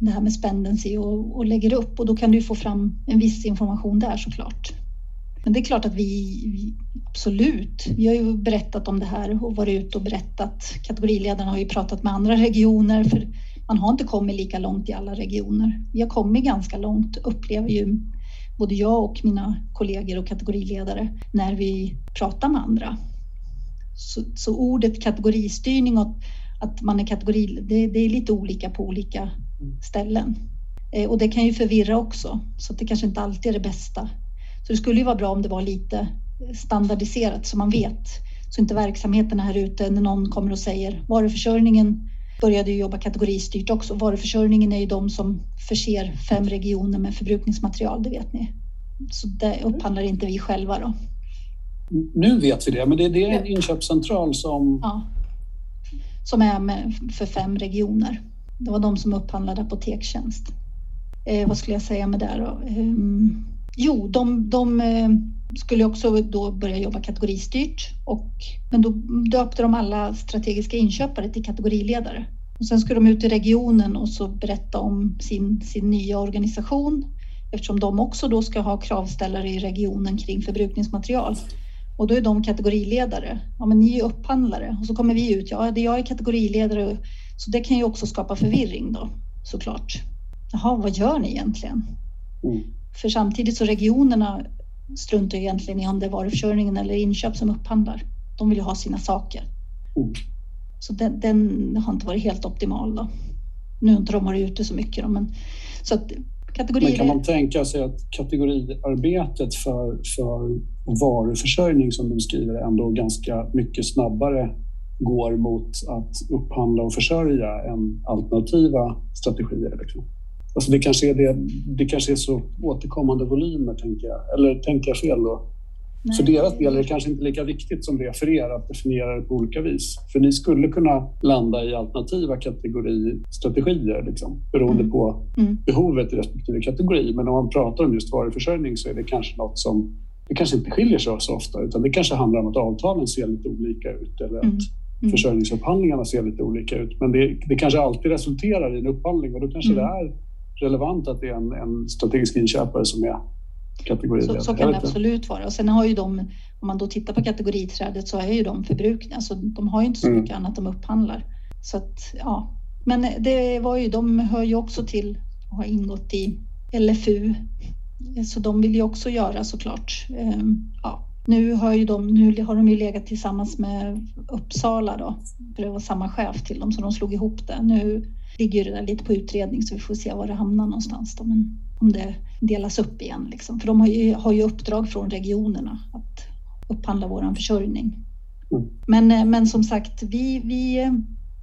det här med spendency och, och lägger upp och då kan du få fram en viss information där såklart. Men det är klart att vi, vi, absolut, vi har ju berättat om det här och varit ute och berättat. Kategoriledarna har ju pratat med andra regioner för man har inte kommit lika långt i alla regioner. Vi har kommit ganska långt upplever ju både jag och mina kollegor och kategoriledare när vi pratar med andra. Så, så ordet kategoristyrning och att man är kategori, det, det, är lite olika på olika ställen. Eh, och det kan ju förvirra också, så det kanske inte alltid är det bästa. Så det skulle ju vara bra om det var lite standardiserat så man vet, så inte verksamheterna här ute när någon kommer och säger varuförsörjningen började ju jobba kategoristyrt också. Varuförsörjningen är ju de som förser fem regioner med förbrukningsmaterial, det vet ni. Så det upphandlar inte vi själva då.
Nu vet vi det, men det, det är en inköpscentral som...
Ja, som är med för fem regioner. Det var de som upphandlade apotekstjänst. Eh, vad skulle jag säga med det då? Eh, jo, de, de eh, skulle också då börja jobba kategoristyrt och, men då döpte de alla strategiska inköpare till kategoriledare. Och sen skulle de ut i regionen och så berätta om sin, sin nya organisation eftersom de också då ska ha kravställare i regionen kring förbrukningsmaterial. Och då är de kategoriledare. Ja, men ni är upphandlare och så kommer vi ut. Ja, det jag är kategoriledare. Så det kan ju också skapa förvirring då såklart. Jaha, vad gör ni egentligen? Mm. För samtidigt så regionerna struntar egentligen i om det är varuförsörjningen eller inköp som upphandlar. De vill ju ha sina saker. Mm. Så den, den, har inte varit helt optimal då. Nu har inte de varit ute så mycket då, men så att
kategorier. Men kan man tänka sig att kategoriarbetet för, för varuförsörjning som du beskriver ändå ganska mycket snabbare går mot att upphandla och försörja än alternativa strategier? Liksom. Alltså det, kanske är det, det kanske är så återkommande volymer, tänker jag. Eller tänker jag fel då? Nej. För deras del är det kanske inte lika viktigt som det är för er att definiera det på olika vis. För ni skulle kunna landa i alternativa kategoristrategier liksom, beroende mm. på mm. behovet i respektive kategori. Men om man pratar om just varuförsörjning så är det kanske något som det kanske inte skiljer sig så ofta utan det kanske handlar om att avtalen ser lite olika ut eller att mm. mm. försörjningsupphandlingarna ser lite olika ut. Men det, det kanske alltid resulterar i en upphandling och då kanske mm. det är relevant att det är en, en strategisk inköpare som är.
Så, så kan det absolut vara. Och sen har ju de, om man då tittar på kategoriträdet så är ju de förbrukna, så de har ju inte så mm. mycket annat de upphandlar. Så att, ja. Men det var ju, de hör ju också till och har ingått i LFU, så de vill ju också göra såklart. Ehm, ja. Nu har, ju de, nu har de ju legat tillsammans med Uppsala då, för det var samma chef till dem så de slog ihop det. Nu ligger det där lite på utredning så vi får se var det hamnar någonstans. Då. Men om det delas upp igen. Liksom. För de har ju, har ju uppdrag från regionerna att upphandla vår försörjning. Mm. Men, eh, men som sagt, vi, vi,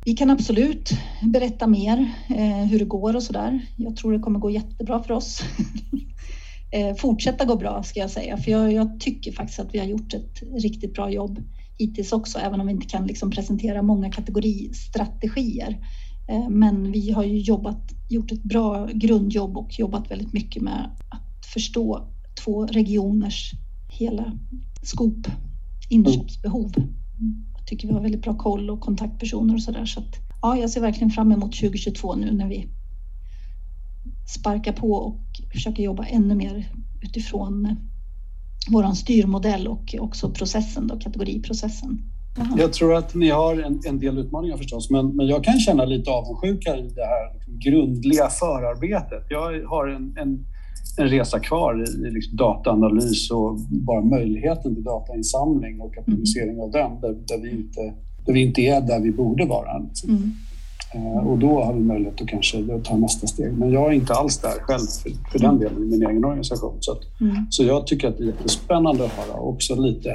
vi kan absolut berätta mer eh, hur det går och så där. Jag tror det kommer gå jättebra för oss. Eh, fortsätta gå bra ska jag säga, för jag, jag, tycker faktiskt att vi har gjort ett riktigt bra jobb hittills också, även om vi inte kan liksom presentera många kategoristrategier. Eh, men vi har ju jobbat, gjort ett bra grundjobb och jobbat väldigt mycket med att förstå två regioners hela skop, inköpsbehov. Jag tycker vi har väldigt bra koll och kontaktpersoner och sådär. Så att, ja, jag ser verkligen fram emot 2022 nu när vi sparkar på och försöker jobba ännu mer utifrån vår styrmodell och också processen, då, kategoriprocessen.
Aha. Jag tror att ni har en, en del utmaningar förstås, men, men jag kan känna lite avundsjuka i det här grundliga förarbetet. Jag har en, en, en resa kvar i, i liksom dataanalys och bara möjligheten till datainsamling och kategorisering mm. av den, där, där, vi inte, där vi inte är där vi borde vara. Liksom. Mm. Uh, och då har vi möjlighet att kanske ta nästa steg. Men jag är inte alls där själv för, för den delen i min egen organisation. Så, att, mm. så jag tycker att det är jättespännande att höra också lite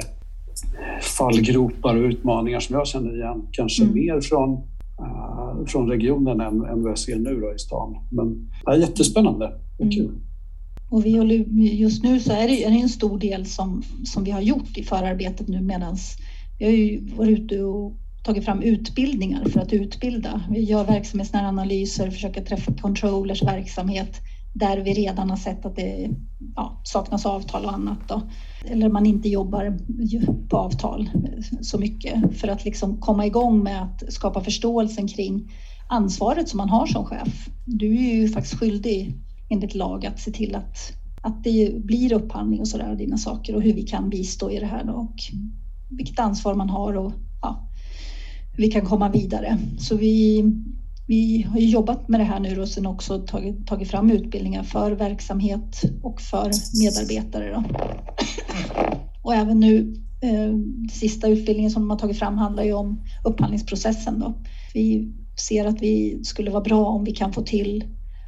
fallgropar och utmaningar som jag känner igen. Kanske mm. mer från, uh, från regionen än, än vad jag ser nu då i stan. Men det är jättespännande och mm. kul.
Och vi håller, just nu så är det, är det en stor del som, som vi har gjort i förarbetet nu medan vi har ju varit ute och tagit fram utbildningar för att utbilda. Vi gör verksamhetsnära analyser, försöker träffa controllers verksamhet där vi redan har sett att det ja, saknas avtal och annat. Då. Eller man inte jobbar på avtal så mycket för att liksom komma igång med att skapa förståelsen kring ansvaret som man har som chef. Du är ju faktiskt skyldig enligt lag att se till att, att det blir upphandling och sådär, dina saker och hur vi kan bistå i det här då, och vilket ansvar man har och ja, vi kan komma vidare. Så vi, vi har jobbat med det här nu och sen också tagit, tagit fram utbildningar för verksamhet och för medarbetare. Då. Och även nu, eh, sista utbildningen som de har tagit fram handlar ju om upphandlingsprocessen. Då. Vi ser att vi skulle vara bra om vi kan få till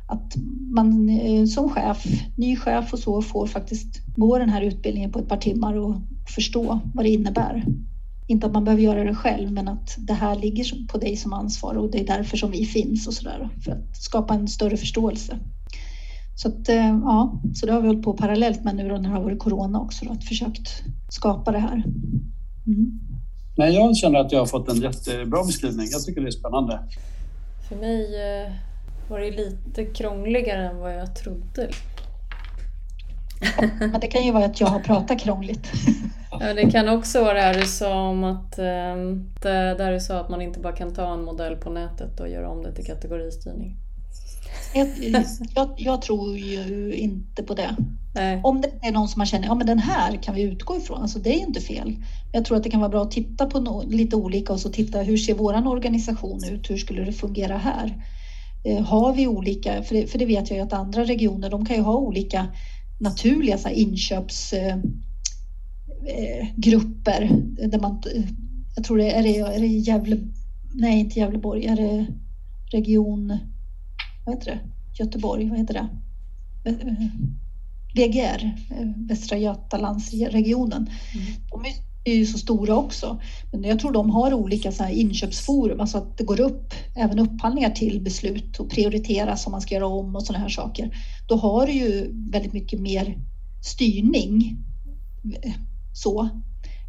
att man eh, som chef, ny chef och så, får faktiskt gå den här utbildningen på ett par timmar och förstå vad det innebär. Inte att man behöver göra det själv, men att det här ligger på dig som ansvar och det är därför som vi finns och sådär för att skapa en större förståelse. Så att, eh, ja, så det har vi hållit på parallellt med nu då när det har varit corona också, då, att försökt skapa det här.
Mm. Nej, jag känner att jag har fått en jättebra beskrivning. Jag tycker det är spännande.
För mig eh, var det lite krångligare än vad jag trodde.
Men det kan ju vara att jag har pratat krångligt.
Ja, det kan också vara det här du sa om att, ehm, det där du sa att man inte bara kan ta en modell på nätet och göra om det till kategoristyrning.
Jag, jag, jag tror ju inte på det. Nej. Om det är någon som man känner, ja men den här kan vi utgå ifrån, alltså det är inte fel. Jag tror att det kan vara bra att titta på no, lite olika och så titta hur ser våran organisation ut, hur skulle det fungera här? Eh, har vi olika, för det, för det vet jag ju att andra regioner, de kan ju ha olika naturliga så inköpsgrupper eh, där man, jag tror det är, det, är det Gävle, nej inte Gävleborg, är det region, vad heter det, Göteborg, vad heter det? VGR, Västra Götalandsregionen. Mm. De är är ju så stora också. Men jag tror de har olika så här inköpsforum, alltså att det går upp även upphandlingar till beslut och prioriteras om man ska göra om och sådana här saker. Då har du ju väldigt mycket mer styrning. Så.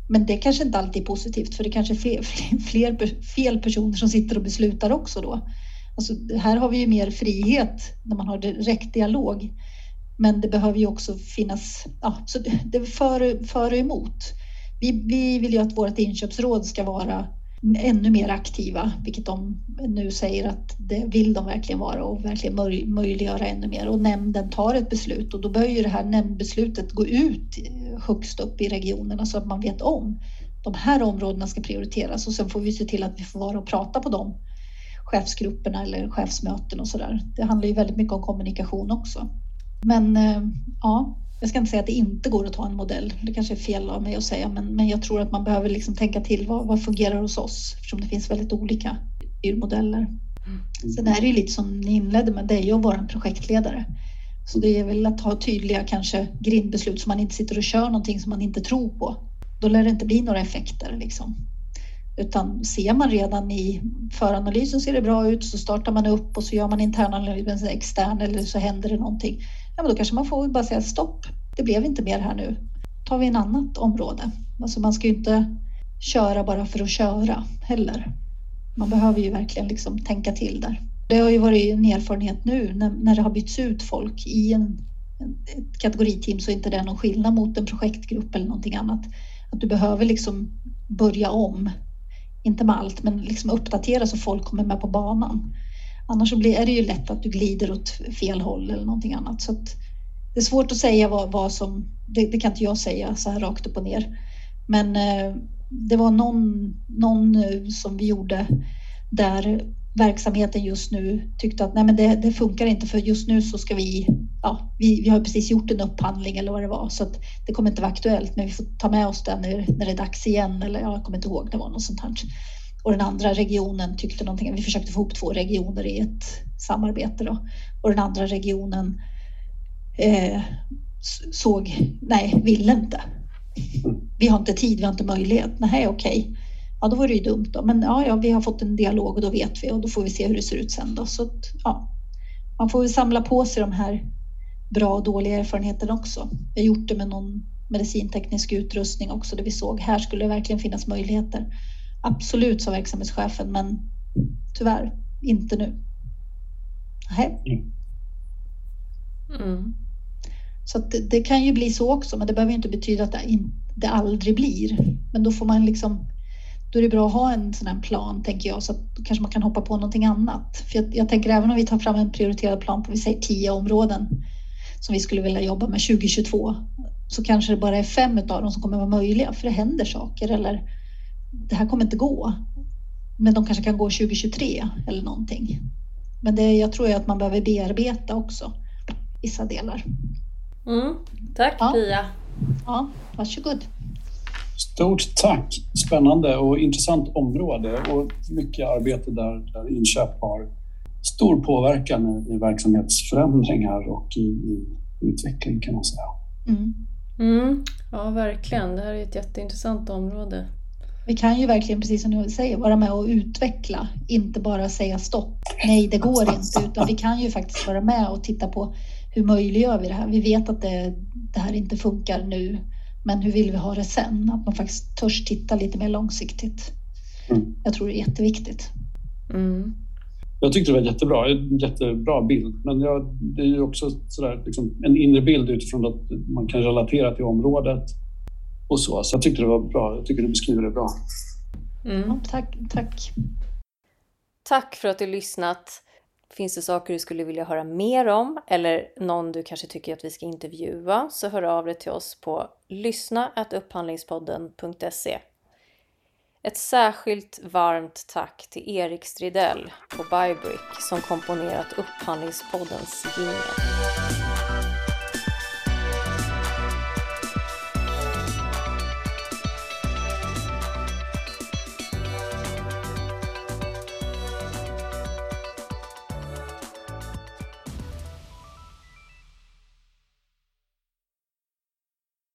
Men det kanske inte alltid är positivt för det kanske är fler, fler fel personer som sitter och beslutar också då. Alltså, här har vi ju mer frihet när man har direkt dialog. Men det behöver ju också finnas, ja, så det är för, för och emot. Vi, vi vill ju att vårt inköpsråd ska vara ännu mer aktiva, vilket de nu säger att det vill de verkligen vara och verkligen möjliggöra ännu mer. Och nämnden tar ett beslut och då bör ju det här nämndbeslutet gå ut eh, högst upp i regionerna så att man vet om de här områdena ska prioriteras och sen får vi se till att vi får vara och prata på de chefsgrupperna eller chefsmöten och så där. Det handlar ju väldigt mycket om kommunikation också. Men eh, ja, jag ska inte säga att det inte går att ta en modell, det kanske är fel av mig att säga, men, men jag tror att man behöver liksom tänka till vad, vad fungerar hos oss eftersom det finns väldigt olika styrmodeller. Mm. Sen är det ju lite som ni inledde med, det är vara en projektledare. Så det är väl att ha tydliga kanske grindbeslut så man inte sitter och kör någonting som man inte tror på. Då lär det inte bli några effekter liksom. Utan ser man redan i föranalysen ser det bra ut så startar man upp och så gör man internalys med extern eller så händer det någonting ja, men då kanske man får bara säga stopp. Det blev inte mer här nu. tar vi en annat område. Alltså man ska ju inte köra bara för att köra heller. Man behöver ju verkligen liksom tänka till där. Det har ju varit en erfarenhet nu när, när det har bytts ut folk i en ett kategoriteam så är inte det någon skillnad mot en projektgrupp eller någonting annat. Att du behöver liksom börja om, inte med allt, men liksom uppdatera så folk kommer med på banan. Annars så blir, är det ju lätt att du glider åt fel håll eller någonting annat. Så det är svårt att säga vad, vad som, det, det, kan inte jag säga så här rakt upp och ner. Men eh, det var någon, någon eh, som vi gjorde där verksamheten just nu tyckte att nej men det, det, funkar inte för just nu så ska vi, ja, vi, vi har precis gjort en upphandling eller vad det var så att det kommer inte vara aktuellt men vi får ta med oss den när, när det är dags igen eller ja, jag kommer inte ihåg, det var något sånt här. Och den andra regionen tyckte någonting, vi försökte få ihop två regioner i ett samarbete då och den andra regionen eh, såg, nej, ville inte. Vi har inte tid, vi har inte möjlighet. Nej, okej. Okay ja då var det ju dumt då. Men ja, ja, vi har fått en dialog och då vet vi och då får vi se hur det ser ut sen då. Så att, ja, man får väl samla på sig de här bra och dåliga erfarenheterna också. Vi har gjort det med någon medicinteknisk utrustning också där vi såg här skulle det verkligen finnas möjligheter. Absolut, sa verksamhetschefen, men tyvärr inte nu. Nej. Mm. Så det, det, kan ju bli så också, men det behöver inte betyda att det, in, det aldrig blir. Men då får man liksom då är det bra att ha en sån här plan, tänker jag, så att kanske man kan hoppa på någonting annat. För jag, jag tänker även om vi tar fram en prioriterad plan på, vi säger tio områden som vi skulle vilja jobba med 2022, så kanske det bara är fem av dem som kommer vara möjliga, för det händer saker eller det här kommer inte gå. Men de kanske kan gå 2023 eller någonting. Men det, jag tror att man behöver bearbeta också vissa delar.
Mm, tack ja. Pia.
Ja, varsågod.
Stort tack! Spännande och intressant område och mycket arbete där, där inköp har stor påverkan i verksamhetsförändringar och i, i utveckling kan man säga.
Mm. Mm, ja, verkligen. Det här är ett jätteintressant område.
Vi kan ju verkligen, precis som du säger, vara med och utveckla, inte bara säga stopp. Nej, det går inte, utan vi kan ju faktiskt vara med och titta på hur möjliggör vi det här? Vi vet att det, det här inte funkar nu men hur vill vi ha det sen? Att man faktiskt törs titta lite mer långsiktigt. Mm. Jag tror det är jätteviktigt. Mm.
Jag tyckte det var jättebra, en jättebra bild. Men jag, det är ju också sådär, liksom, en inre bild utifrån att man kan relatera till området och så. Så jag tyckte det var bra. Jag tycker du beskriver det bra.
Mm. Tack, tack.
Tack för att du lyssnat. Finns det saker du skulle vilja höra mer om eller någon du kanske tycker att vi ska intervjua så hör av dig till oss på lyssna.upphandlingspodden.se Ett särskilt varmt tack till Erik Stridell på Bybrick som komponerat Upphandlingspoddens jingel.